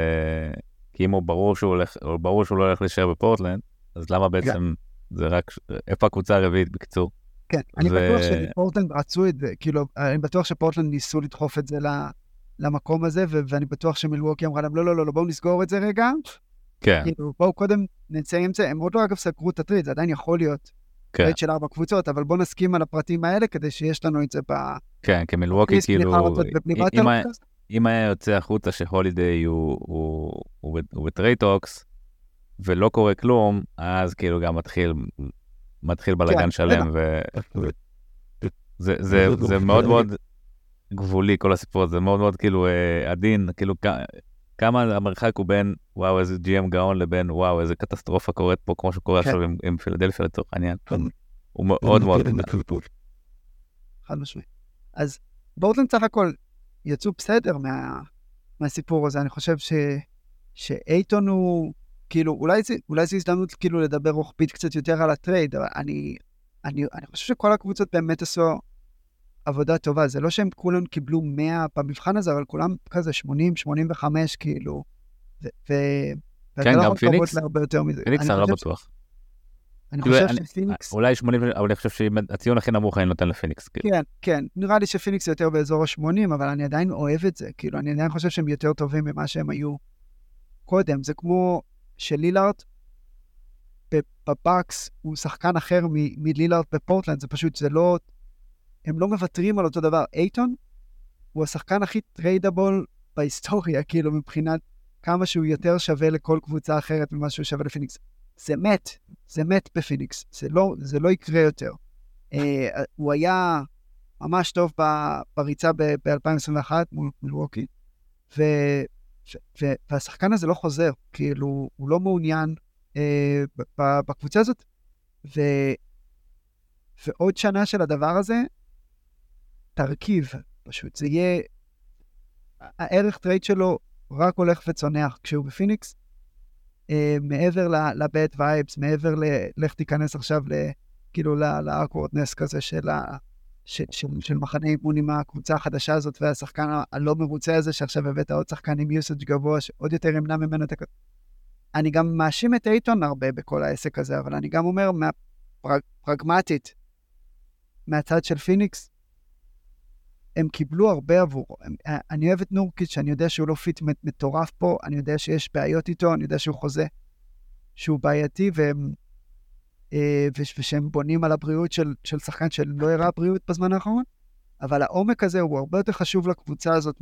כי אם הוא ברור שהוא הולך, ברור שהוא לא הולך להישאר בפורטלנד, אז למה בעצם זה רק, איפה הקבוצה הרביעית בקיצור? כן, אני בטוח שפורטלנד רצו את זה, כאילו, אני בטוח שפורטלנד ניסו לדחוף את זה למקום הזה, ואני בטוח שמילווקי אמרה להם, לא, לא, לא, לא, בואו נסגור את זה רגע, כן, כאילו, בואו קודם נצא עם זה, הם עוד לא אגב סגרו את הטרייד, זה עדיין יכול להיות כן, טרייד של ארבע קבוצות, אבל בואו נסכים על הפרטים האלה כדי שיש לנו את זה ב... כן, כמילווקי ניס כאילו, אם- היה- יוצא החוצה שהולידיי הוא, הוא, הוא, הוא ב trade talks ולא קורה כלום, אז כאילו גם מתחיל, מתחיל בלאגן כן, שלם, ו... זה, זה, זה מאוד מאוד גבולי כל הסיפור הזה, מאוד מאוד כאילו אה, עדין, כאילו כמה המרחק הוא בין וואו איזה GM גאון לבין וואו איזה קטסטרופה קורית פה כמו שקורה כן. עכשיו עם, עם פילדלפיה לצורך העניין. הוא מאוד מאוד. חד משמעית. אז פורטלנד סך הכל יצאו בסדר מה, מהסיפור הזה, אני חושב ש, שאייטון הוא, כאילו, אולי זה, אולי זה הזדמנות כאילו לדבר רוחבית קצת יותר על הטרייד, אבל אני, אני, אני חושב שכל הקבוצות באמת עשו עבודה טובה, זה לא שהם כולם קיבלו 100 במבחן הזה, אבל כולם כזה 80, 85 כאילו, ו... כן, לא גם פיניקס-. פיניקס חושב- בטוח. אני כאילו, חושב שפיניקס... אולי 80, אבל אני חושב שהציון הכי נמוך אני נותן לפיניקס. כאילו. כן, כן. נראה לי שפיניקס יותר באזור ה-80, אבל אני עדיין אוהב את זה. כאילו, אני עדיין חושב שהם יותר טובים ממה שהם היו קודם. זה כמו שלילארד ב- בבקס הוא שחקן אחר מ- מלילארד בפורטלנד, זה פשוט, זה לא... הם לא מוותרים על אותו דבר. אייטון הוא השחקן הכי tradable בהיסטוריה, כאילו, מבחינת כמה שהוא יותר שווה לכל קבוצה אחרת ממה שהוא שווה לפיניקס. זה מת, זה מת בפיניקס, זה לא, זה לא יקרה יותר. אה, הוא היה ממש טוב ב- בריצה ב-2021 מול מילווקי, ו- ו- והשחקן הזה לא חוזר, כאילו, הוא לא מעוניין אה, בקבוצה הזאת, ו- ועוד שנה של הדבר הזה, תרכיב, פשוט, זה יהיה, הערך טרייד שלו רק הולך וצונח. כשהוא בפיניקס, אה, מעבר ל bad vibes, מעבר ל... לך תיכנס עכשיו ל... כאילו ל awkwardness כזה של, ה, של, של, של מחנה אימון עם הקבוצה החדשה הזאת והשחקן הלא מרוצה הזה שעכשיו הבאת עוד שחקן עם usage גבוה שעוד יותר ימנע ממנו את הכ... אני גם מאשים את אייטון הרבה בכל העסק הזה, אבל אני גם אומר, פרגמטית, מהצד של פיניקס, הם קיבלו הרבה עבורו. אני אוהב את נורקיץ', אני יודע שהוא לא fit מטורף פה, אני יודע שיש בעיות איתו, אני יודע שהוא חוזה שהוא בעייתי, והם, אה, ושהם בונים על הבריאות של, של שחקן שלא הראה בריאות בזמן האחרון, אבל העומק הזה הוא הרבה יותר חשוב לקבוצה הזאת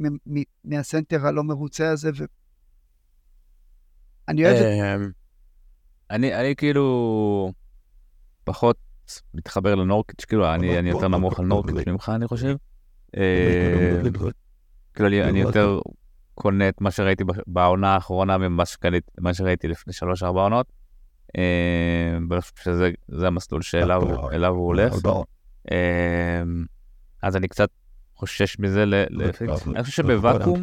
מהסנטר הלא מרוצה הזה, ו... אני אוהב את... אמ, אני כאילו פחות מתחבר לנורקיץ', כאילו אני יותר נמוך על נורקיץ' ממך, אני חושב. אה, כאילו אני יותר קונה את מה שראיתי בעונה האחרונה ממה שראיתי לפני שלוש-ארבע עונות. אה, ואני חושב שזה המסלול שאליו הוא הולך. אה, אז אני קצת חושש מזה לפיקס. אני חושב שבוואקום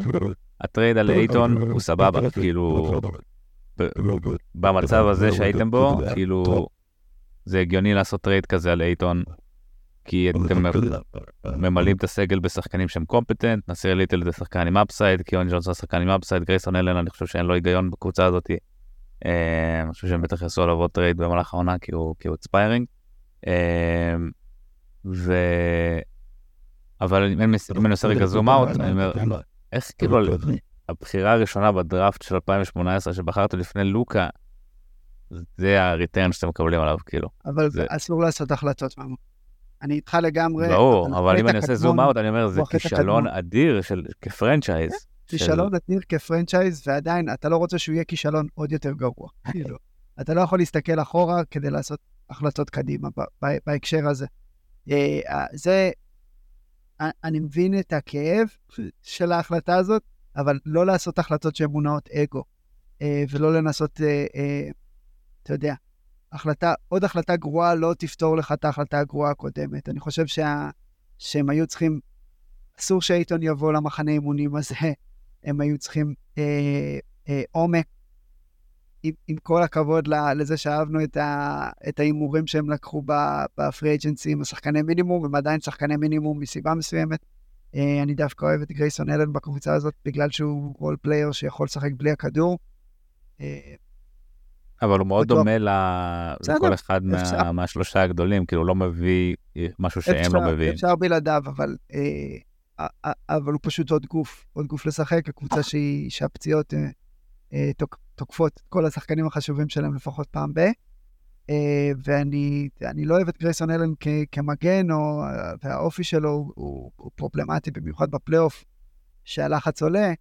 הטרייד על אייטון הוא סבבה, כאילו במצב הזה שהייתם בו, כאילו זה הגיוני לעשות טרייד כזה על אייטון כי אתם ממלאים את הסגל בשחקנים שהם competent, נסיר ליטל זה שחקן עם upside, קיון ג'ונס זה שחקן עם upside, גרייסון אלן, אני חושב שאין לו היגיון בקבוצה הזאת. אה, אני חושב שהם בטח יעשו עליו עוד טרייד במהלך העונה כי הוא expiring. אה, ו... אבל אם אני עושה רגע זום אאוט, אני אומר, איך כאילו הבחירה הראשונה בדראפט של 2018 שבחרת לפני לוקה, זה הריטרן שאתם מקבלים עליו, כאילו. אבל אסור לעשות החלטות. אני איתך לגמרי. ברור, אבל אם אני עושה זום אאוט, אני אומר, זה כישלון אדיר של כפרנצ'ייז. כן, כישלון אדיר כפרנצ'ייז, ועדיין, אתה לא רוצה שהוא יהיה כישלון עוד יותר גרוע. כאילו, אתה לא יכול להסתכל אחורה כדי לעשות החלטות קדימה בהקשר הזה. אה, זה, אני מבין את הכאב של ההחלטה הזאת, אבל לא לעשות החלטות שהן מונעות אגו, אה, ולא לנסות, אה, אתה יודע, החלטה, עוד החלטה גרועה לא תפתור לך את ההחלטה הגרועה הקודמת. אני חושב שה, שהם היו צריכים, אסור שאייטון יבוא למחנה אימונים הזה, הם היו צריכים אה, אה, עומק. עם, עם כל הכבוד לזה שאהבנו את ההימורים שהם לקחו ב free agency עם השחקני מינימום, הם עדיין שחקני מינימום מסיבה מסוימת. אה, אני דווקא אוהב את גרייסון אלן בקבוצה הזאת, בגלל שהוא role player שיכול לשחק בלי הכדור. אה, אבל הוא מאוד דומה לכל אחד מה, מהשלושה הגדולים, כאילו הוא לא מביא משהו שהם אפשר, לא מביאים. אפשר בלעדיו, אבל, אה, אבל הוא פשוט עוד גוף, עוד גוף לשחק, הקבוצה שהיא, שהפציעות אה, אה, תוק, תוקפות את כל השחקנים החשובים שלהם לפחות פעם ב. אה, ואני לא אוהב את גרייסון אלן כ, כמגן, או, והאופי שלו הוא, הוא, הוא פרובלמטי, במיוחד בפלייאוף, שהלחץ עולה,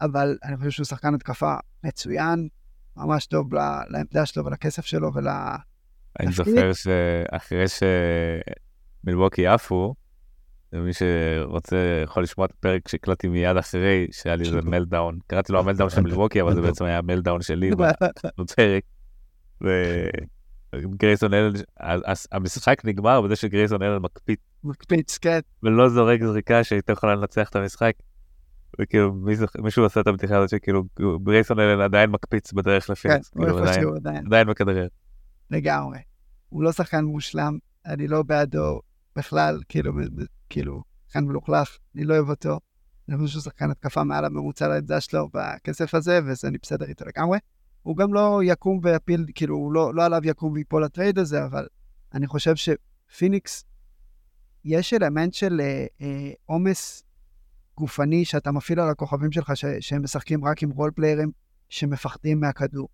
אבל אני חושב שהוא שחקן התקפה מצוין, ממש טוב לעמדה שלו ולכסף שלו ול... אני זוכר שאחרי שמילווקי עפו, ומי שרוצה יכול לשמוע את הפרק שהקלטתי מיד אחרי שהיה לי איזה מלדאון, קראתי לו המלדאון של מילווקי, אבל זה בעצם היה המלדאון שלי בפרק. וגרייסון אלן, המשחק נגמר בזה שגרייסון אלן מקפיץ. מקפיץ, כן. ולא זורק זריקה שהייתה יכולה לנצח את המשחק. וכאילו מישהו עושה את הבדיחה הזאת שכאילו ברייסון אלן עדיין מקפיץ בדרך לפינקס, כן, כאילו עדיין, עדיין. עדיין מכדרר. לגמרי. הוא לא שחקן מושלם, אני לא בעדו בכלל, כאילו, כאילו, שחקן מלוכלך, אני לא אוהב אותו. אני חושב שהוא שחקן התקפה מעל הממוצע לעמדה שלו בכסף הזה, וזה אני בסדר איתו לגמרי. הוא גם לא יקום ויפיל, כאילו, הוא לא, לא עליו יקום ויפול הטרייד הזה, אבל אני חושב שפיניקס, יש אלמנט של עומס אה, אה, גופני שאתה מפעיל על הכוכבים שלך, ש- שהם משחקים רק עם role player ים שמפחדים מהכדור.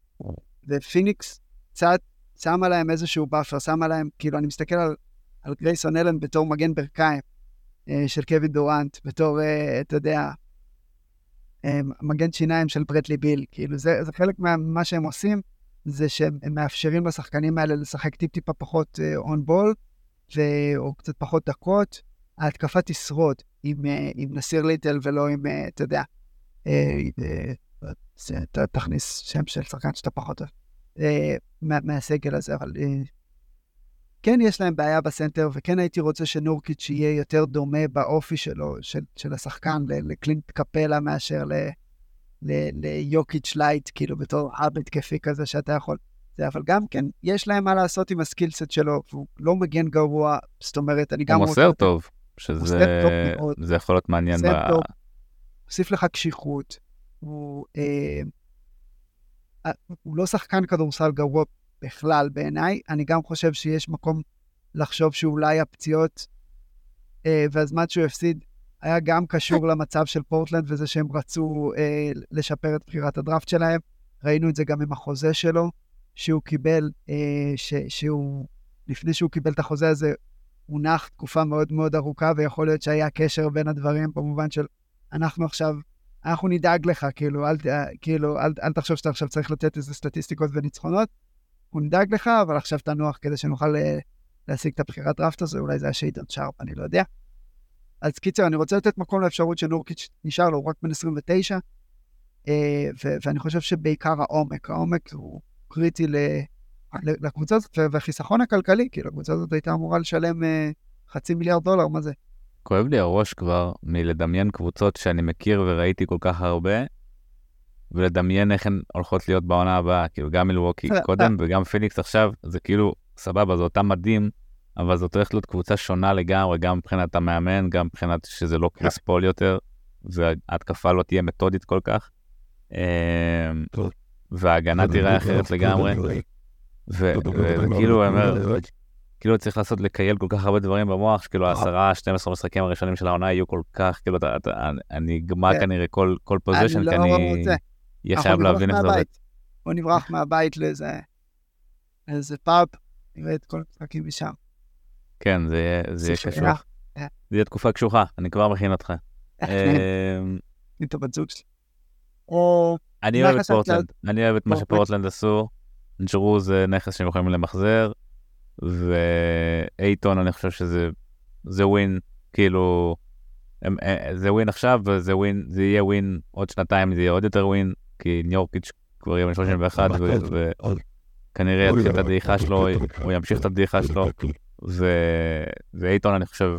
ופיניקס קצת שמה להם איזשהו buffer, שמה להם, כאילו, אני מסתכל על, על גרייסון אלן בתור מגן ברכיים אה, של קווין דורנט, בתור, אה, אתה יודע, אה, מגן שיניים של ברדלי ביל. כאילו, זה, זה חלק ממה שהם עושים, זה שהם מאפשרים לשחקנים האלה לשחק טיפ-טיפה פחות on אה, ball, או קצת פחות דקות. ההתקפה תשרוד עם, אה, עם נסיר ליטל ולא עם, אה, אתה יודע, אה, תכניס שם של שחקן שאתה פחות אוהב מהסגל הזה, אבל כן יש להם בעיה בסנטר, וכן הייתי רוצה שנורקיץ' יהיה יותר דומה באופי שלו, של, של השחקן, לקלינט קפלה מאשר ליוקיץ' lite, כאילו בתור hub התקפי כזה שאתה יכול. זה, אבל גם כן, יש להם מה לעשות עם ה skill set שלו, והוא לא מגן גרוע, זאת אומרת, אני גם רוצה... הוא מוסר טוב. שזה זה יכול להיות מעניין. ב... הוסיף לך קשיחות, הוא, אה, הוא לא שחקן כדורסל גרוע בכלל בעיניי. אני גם חושב שיש מקום לחשוב שאולי הפציעות אה, והזמן שהוא הפסיד היה גם קשור למצב של פורטלנד וזה שהם רצו אה, לשפר את בחירת הדראפט שלהם. ראינו את זה גם עם החוזה שלו, שהוא קיבל, אה, ש, שהוא, לפני שהוא קיבל את החוזה הזה, הונח תקופה מאוד מאוד ארוכה, ויכול להיות שהיה קשר בין הדברים, במובן של אנחנו עכשיו, אנחנו נדאג לך, כאילו, אל, כאילו, אל, אל תחשוב שאתה עכשיו צריך לתת איזה סטטיסטיקות וניצחונות, אנחנו נדאג לך, אבל עכשיו תנוח כדי שנוכל אה, להשיג את הבחירת דראפט הזו, אולי זה היה שיידון שרפ, אני לא יודע. אז קיצר, אני רוצה לתת מקום לאפשרות שנורקיץ' נשאר לו, הוא רק בן 29, אה, ו- ואני חושב שבעיקר העומק, העומק הוא קריטי ל- לקבוצה הזאת, והחיסכון הכלכלי, כאילו הקבוצה הזאת הייתה אמורה לשלם אה, חצי מיליארד דולר, מה זה? כואב לי הראש כבר מלדמיין קבוצות שאני מכיר וראיתי כל כך הרבה, ולדמיין איך הן הולכות להיות בעונה הבאה, כאילו גם מלווקי קודם וגם פיניקס עכשיו, זה כאילו, סבבה, זה אותם מדים, אבל זאת הולכת להיות קבוצה שונה לגמרי, גם מבחינת המאמן, גם מבחינת שזה לא קריס פול יותר, וההתקפה לא תהיה מתודית כל כך. אמ, וההגנה תראה אחרת לגמרי. וכאילו, אני אומר, כאילו צריך לעשות, לקייל כל כך הרבה דברים במוח, שכאילו העשרה, 12 משחקים הראשונים של העונה יהיו כל כך, כאילו, אני אגמר כן. כנראה כל פוזיישן, לא כי אני אהיה חייב להבין איך זה עובד. בוא נברח מהבית לאיזה פאב, נראה את כל המשחקים משם. כן, זה יהיה קשוח. זה יהיה תקופה קשוחה, אני כבר מכין אותך. אמ, אני את הבת זוג שלי. אני אוהב את פורטלנד, אני אוהב את מה שפורטלנד עשו. ג'רו זה נכס שהם יכולים למחזר, ואייטון אני חושב שזה ווין, כאילו, הם, אה, זה ווין עכשיו וזה ווין, זה יהיה ווין עוד שנתיים, זה יהיה עוד יותר ווין, כי ניורקיץ' כבר יהיה בן 31 וכנראה יתחיל את הדעיכה שלו, הוא ימשיך את הדעיכה שלו, ואייטון אני חושב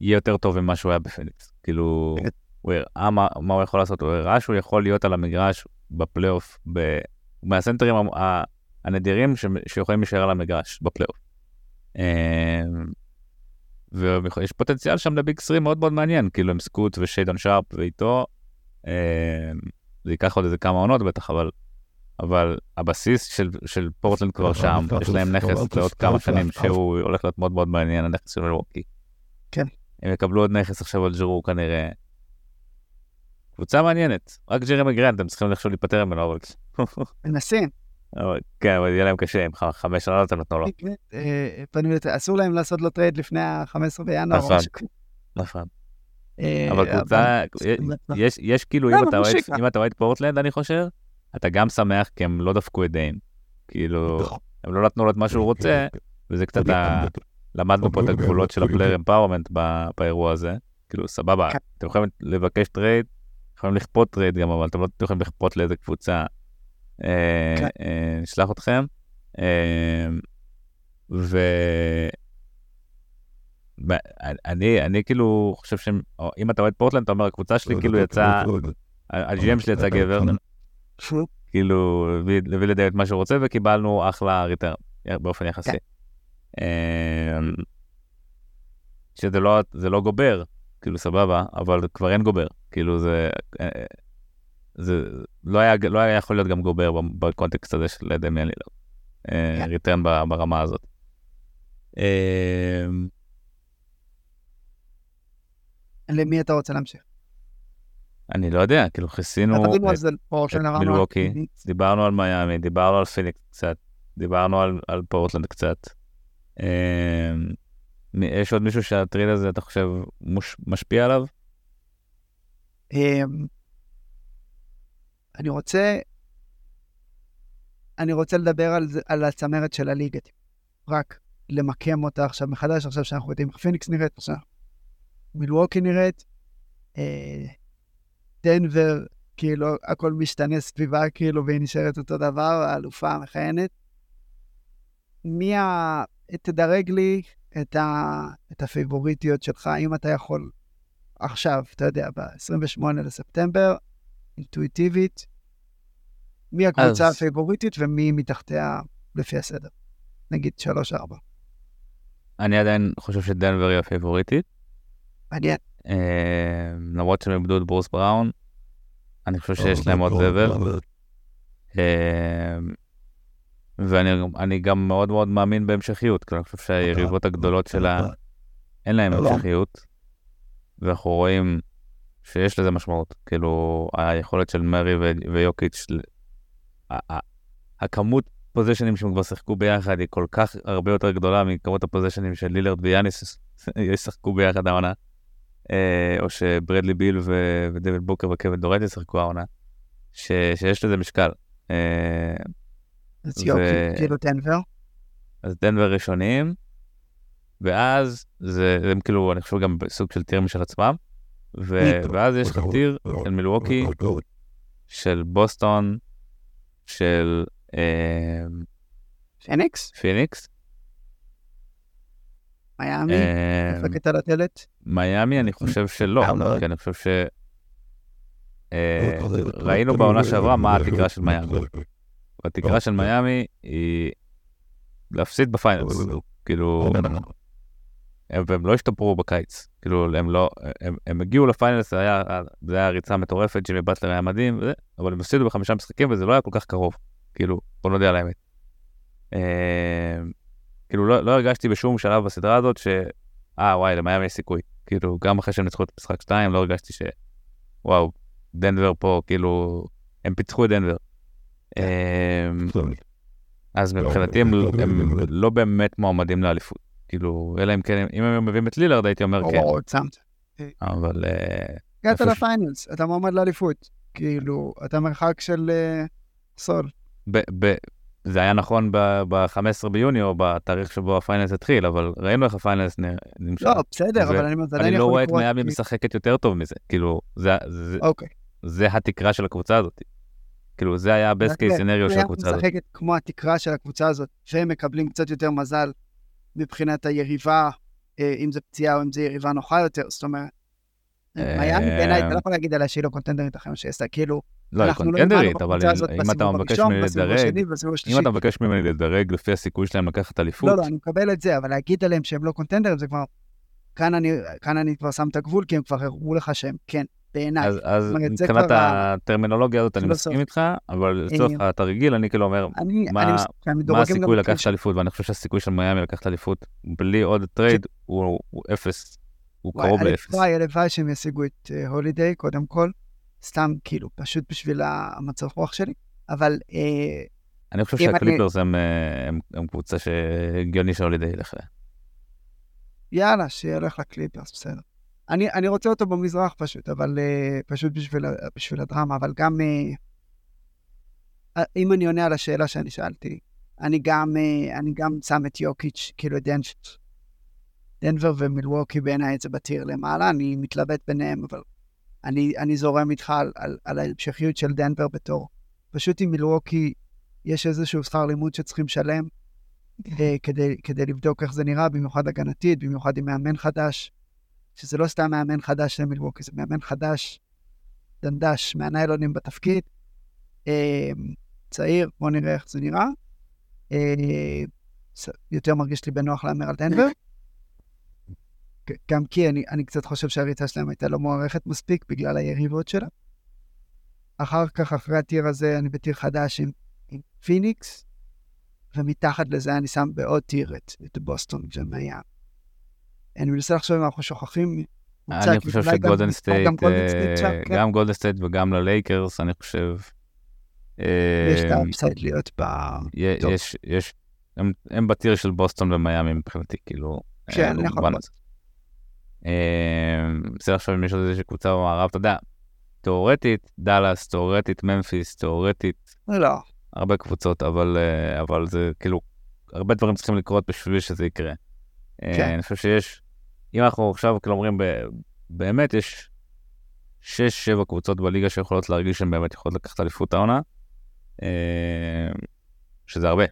יהיה יותר טוב ממה שהוא היה בפניקס, כאילו, הוא הראה מה, מה הוא יכול לעשות, הוא הראה שהוא יכול להיות על המגרש בפלייאוף, ב... מהסנטרים הנדירים. שיכולים להישאר על המגרש בפלייאוף. אמ, ויש פוטנציאל שם לביג סרי מאוד מאוד מעניין, כאילו עם סקוט ושיידון שרפ ואיתו, אמ, זה ייקח עוד איזה כמה עונות בטח, אבל, אבל הבסיס של, של פורטלנד כבר שם, יש להם נכס לעוד כמה שנים שהוא הולך להיות מאוד מאוד מעניין, הנכס של מלווקי. כן. הם יקבלו עוד נכס עכשיו על ג'רו כנראה. קבוצה מעניינת, רק ג'רמי גרנט, הם צריכים איכשהו להיפטר ממנו, אבל... מנסים. כן, אבל יהיה להם קשה, עם חמש שנות הם נתנו לו. אה, אסור להם לעשות לו טרייד לפני ה-15 בינואר. נכון, נכון. אה, אבל קבוצה, יש כאילו, אם אתה אוהד פורטלנד, אני חושב, אתה גם שמח כי הם לא דפקו את דיים. כאילו. הם לא נתנו לו את מה שהוא רוצה, וזה קצת, למדנו פה את הגבולות של ה player empowerment באירוע הזה. כאילו, סבבה, כן. אתם יכולים לבקש טרייד, יכולים לכפות טרייד גם, אבל אתם לא יכולים לכפות לאיזה קבוצה כן. נשלח אתכם. אה, ו... אני, אני כאילו חושב שאם אתה אוהד פורטלנד, אתה אומר, הקבוצה שלי כאילו יצא, ה-GM שלי יצא גבר, כאילו, הביא לדיים את מה שהוא רוצה, וקיבלנו אחלה return, באופן יחסי. כן. שזה לא, לא גובר, כאילו סבבה, אבל כבר אין גובר, כאילו זה, זה לא היה, לא היה יכול להיות גם גובר ב context הזה של דמיאן לילארד. אה, return ברמה הזאת. אמ, למי אתה רוצה להמשיך? אני לא יודע, כאילו כיסינו את מילווקי, דיברנו על מיאמי, דיברנו על פיניקס קצת, דיברנו על, על פורטלנד קצת. יש עוד מישהו שהטרייד הזה, אתה חושב, מוש, משפיע עליו? אני רוצה, אני רוצה לדבר על, על הצמרת של הליגה, רק למקם אותה עכשיו מחדש, עכשיו שאנחנו יודעים איך פיניקס נראית, עכשיו. מילווקי נראית, אה, דנבר, כאילו הכל משתנה סביבה, כאילו, והיא נשארת אותו דבר, האלופה המכהנת. מי ה... תדרג לי את, ה... את הפייבוריטיות שלך, אם אתה יכול עכשיו, אתה יודע, ב-28 לספטמבר, אינטואיטיבית, מי הקבוצה אז... הפייבוריטית ומי מתחתיה לפי הסדר. נגיד 3-4. אני עדיין חושב שדנבר היא הפייבוריטית. מעניין. אה, למרות שהם איבדו את ברוס בראון, אני חושב שיש להם עוד זבל. אה, ואני אני גם מאוד מאוד מאמין בהמשכיות, כי אני חושב שהיריבות הגדולות שלה, אין להן המשכיות, ואנחנו רואים שיש לזה משמעות. כאילו, היכולת של מרי ו- ויוקיץ', הכמות פוזיישנים שהם כבר שיחקו ביחד היא כל כך הרבה יותר גדולה מכמות הפוזיישנים של לילרד ויאניס ישחקו ביחד העונה. אה, או שברדלי ביל ו- ודויד בוקר וקווין דורט ישחקו העונה, ש- שיש לזה משקל. אה, אז יופי, כאילו דנבר. אז דנבר ראשונים, ואז זה, הם כאילו, אני חושב גם בסוג של טיר משל עצמם, ו- ואז יש לך טיר של מילווקי, של בוסטון, של אה, פניקס? פיניקס, מיאמי? אה, דופקת על הדלת? מיאמי אני חושב שלא, כי אני חושב ש... אה, ראינו בעונה שעברה מה התקרה של מיאמי. התקרה של מיאמי היא להפסיד ב finals. כאילו, הם, והם לא השתפרו בקיץ. כאילו, הם לא, הם, הם הגיעו לפיינלס, זה היה, זה היה ריצה מטורפת, ג'ימי באטלר היה מדהים, וזה, אבל הם הפסידו בחמישה משחקים וזה לא היה כל כך קרוב. כאילו, בוא נודה על האמת. אה, כאילו, לא, לא הרגשתי בשום שלב בסדרה הזאת ש... אה, וואי, למיאמי יש סיכוי. כאילו, גם אחרי שהם ניצחו את משחק 2, לא הרגשתי ש... וואו, דנבר פה, כאילו, הם פיצחו את דנבר. אה, אז מבחינתי הם, הם לא באמת מועמדים לאליפות. כאילו, אלא אם כן, אם הם מביאים את לילארד, הייתי אומר כן. או, צמת. אבל אה, הגעת ל finals, אתה מועמד לאליפות. כאילו, אתה מרחק של אה, סל. זה היה נכון ב-15 ביוני, או בתאריך שבו ה finals התחיל, אבל ראינו איך ה finals נמשך. לא, בסדר, אבל אני אומר, זה עדיין אני לא יכול רואה את. מיאמי כי- משחקת יותר טוב מזה. כאילו, זה- אוקיי. זה התקרה של הקבוצה הזאת. כאילו, זה היה ה-best case scenario של הקבוצה הזאת. משחקת כמו התקרה של הקבוצה הזאת, והם מקבלים קצת יותר מזל מבחינת היריבה, אה, אם זה פציעה או אם זה יריבה נוחה יותר, זאת אומרת, אה, מיאמי בעיניי, אתה לא יכול להגיד עליה שהיא לא קונטנדרית אחרי מה שהיא עשתה, כאילו, לא, היא לא קונטנדרית, אבל אם אתה מבקש ממני לדרג. אם אתה מבקש ממני לדרג לפי הסיכוי שלהם לקחת אליפות, לא, לא, אני מקבל את זה, אבל להגיד עליהם שהם לא קונטנדרים, זה כבר... כאן אני כבר שם את הגבול, כי הם כבר הראו לך שהם כן, בעיניי. אז, אז מבחינת הטרמינולוגיה הזאת אני. מסכים איתך, אבל לצורך אה, התרגיל אני כאילו אומר, אני, מה- אני הם מה הסיכוי לקחת בקשר. אליפות, ואני חושב שהסיכוי של מיאמי לקחת אליפות בלי עוד טרייד הוא הוא אפס, הוא וואי, קרוב לאפס. הלוואי, הלוואי שהם ישיגו את אה, הולידיי, קודם כל. סתם, כאילו, פשוט בשביל המצב רוח שלי. אבל אה, אני חושב אם אני- שהקליפרס הם, אה, הם, הם קבוצה שהגיוני שהולידי ילך אליה. יאללה, שילך לקליפרס, בסדר. אני, אני רוצה אותו במזרח פשוט, אבל אה, פשוט בשביל, בשביל הדרמה, אבל גם... אה, אה, אם אני עונה על השאלה שאני שאלתי, אני גם, אני גם שם את יוקיץ', כאילו את דנבר. דנבר ומילווקי בעיניי זה בטיר למעלה, אני מתלבט ביניהם, אבל אני, אני זורם איתך על, על, על ההמשכיות של דנבר בתור. פשוט עם מילווקי יש איזשהו שכר לימוד שצריכים לשלם אה, כדי, כדי לבדוק איך זה נראה, במיוחד הגנתית, במיוחד עם מאמן חדש, שזה לא סתם מאמן חדש של מילווקי, זה מאמן חדש, דנדש, מהניילונים בתפקיד, אה, צעיר, בוא נראה איך זה נראה. אה, יותר מרגיש לי בנוח להמר על דנבר. גם כי אני, אני קצת חושב שהריצה שלהם הייתה לא מוערכת מספיק בגלל היריבות שלה. אחר כך, אחרי הטיר הזה, אני בטיר חדש עם, עם פיניקס, ומתחת לזה אני שם בעוד tier את, את בוסטון ומיאמי. אני מנסה לחשוב אם אנחנו שוכחים. אני חושב שגולדן סטייט, גם גולדן סטייט אה, כן. גם גולדן סטייט וגם ללייקרס, אני חושב. יש את אה, ה upside להיות ב... יש, יש, הם, ב tier של בוסטון ומיאמי מבחינתי, כאילו, כן, אה. אה, מנסה לחשוב אם יש עוד איזושהי קבוצה במערב, אתה יודע, תאורטית, דאלאס, תאורטית, ממפיס, תאורטית, לא, הרבה קבוצות, אבל, אה, אבל זה כאילו, הרבה דברים צריכים לקרות בשביל שזה יקרה. אה, כן. אני חושב שיש, אם אנחנו עכשיו כאילו אומרים, באמת יש 6-7 קבוצות בליגה שיכולות להרגיש שהן באמת יכולות לקחת אליפות העונה, אה, שזה הרבה.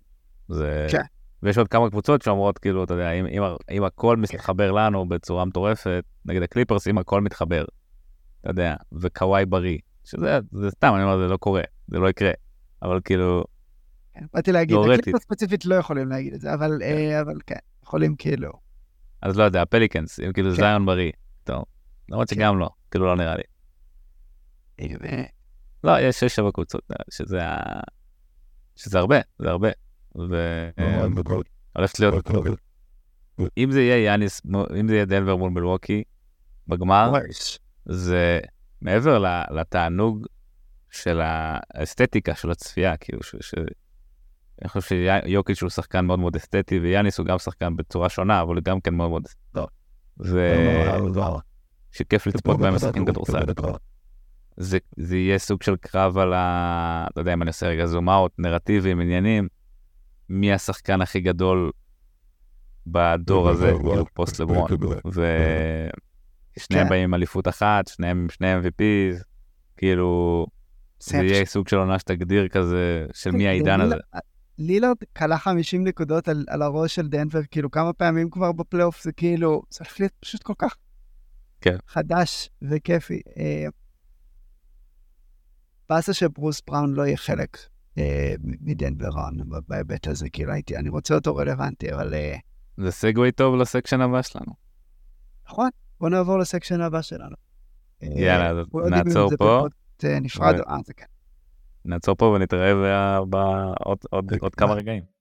זה... כן. ויש עוד כמה קבוצות שאומרות, כאילו, אתה יודע, אם, אם, אם הכל מתחבר לנו בצורה מטורפת, נגד הקליפרס, אם הכל מתחבר, אתה יודע, וקוואי בריא, שזה זה סתם, אני אומר, זה לא קורה, זה לא יקרה, אבל כאילו, כן, באתי להגיד. הקליפרס ספציפית לא יכולים להגיד את זה, אבל אה, אבל כן, יכולים כאילו. אז לא יודע, פליקנס, אם כאילו כן. זיון בריא, טוב, למרות כן. שגם לא, כאילו לא נראה לי. אה, לא, יש 6-7 קבוצות, נראה לי, שזה ה... שזה הרבה, זה הרבה. והולכת להיות, אם זה יהיה יאניס, אם זה יהיה דנבר מול מלווקי בגמר, זה מעבר לתענוג של האסתטיקה של הצפייה, כאילו. אני חושב שיוקיץ' הוא שחקן מאוד מאוד אסתטי, ויאניס הוא גם שחקן בצורה שונה, אבל גם כן מאוד מאוד אסתטי. ו... שכיף לצפות בהם משחקים כדורסל. זה, זה יהיה סוג של קרב על ה... לא יודע אם אני עושה רגע זום אאוט, נרטיבים, עניינים, מי השחקן הכי גדול בדור הזה, כאילו פוסט לברון. ושניהם באים עם אליפות אחת, שניהם עם שני MVPs, כאילו, זה יהיה סוג של עונה שתגדיר כזה, של מי העידן הזה. לילארד כלה 50 נקודות על, על הראש של דנבר, כאילו כמה פעמים כבר בפלייאוף, זה כאילו, זה הולך להיות פשוט כל כך כן. חדש וכיפי. אה, באסה שברוס בראון לא יהיה חלק אה, מדנבר בהיבט הזה, כאילו הייתי, אני רוצה אותו רלוונטי, אבל... אה, זה סגווי טוב לסקשן הבא שלנו. נכון, בוא נעבור לסקשן הבא שלנו. אה, יאללה, נעצור פה. נפרד, אה, זה כן. נעצור פה ונתראה בעוד כמה רגעים.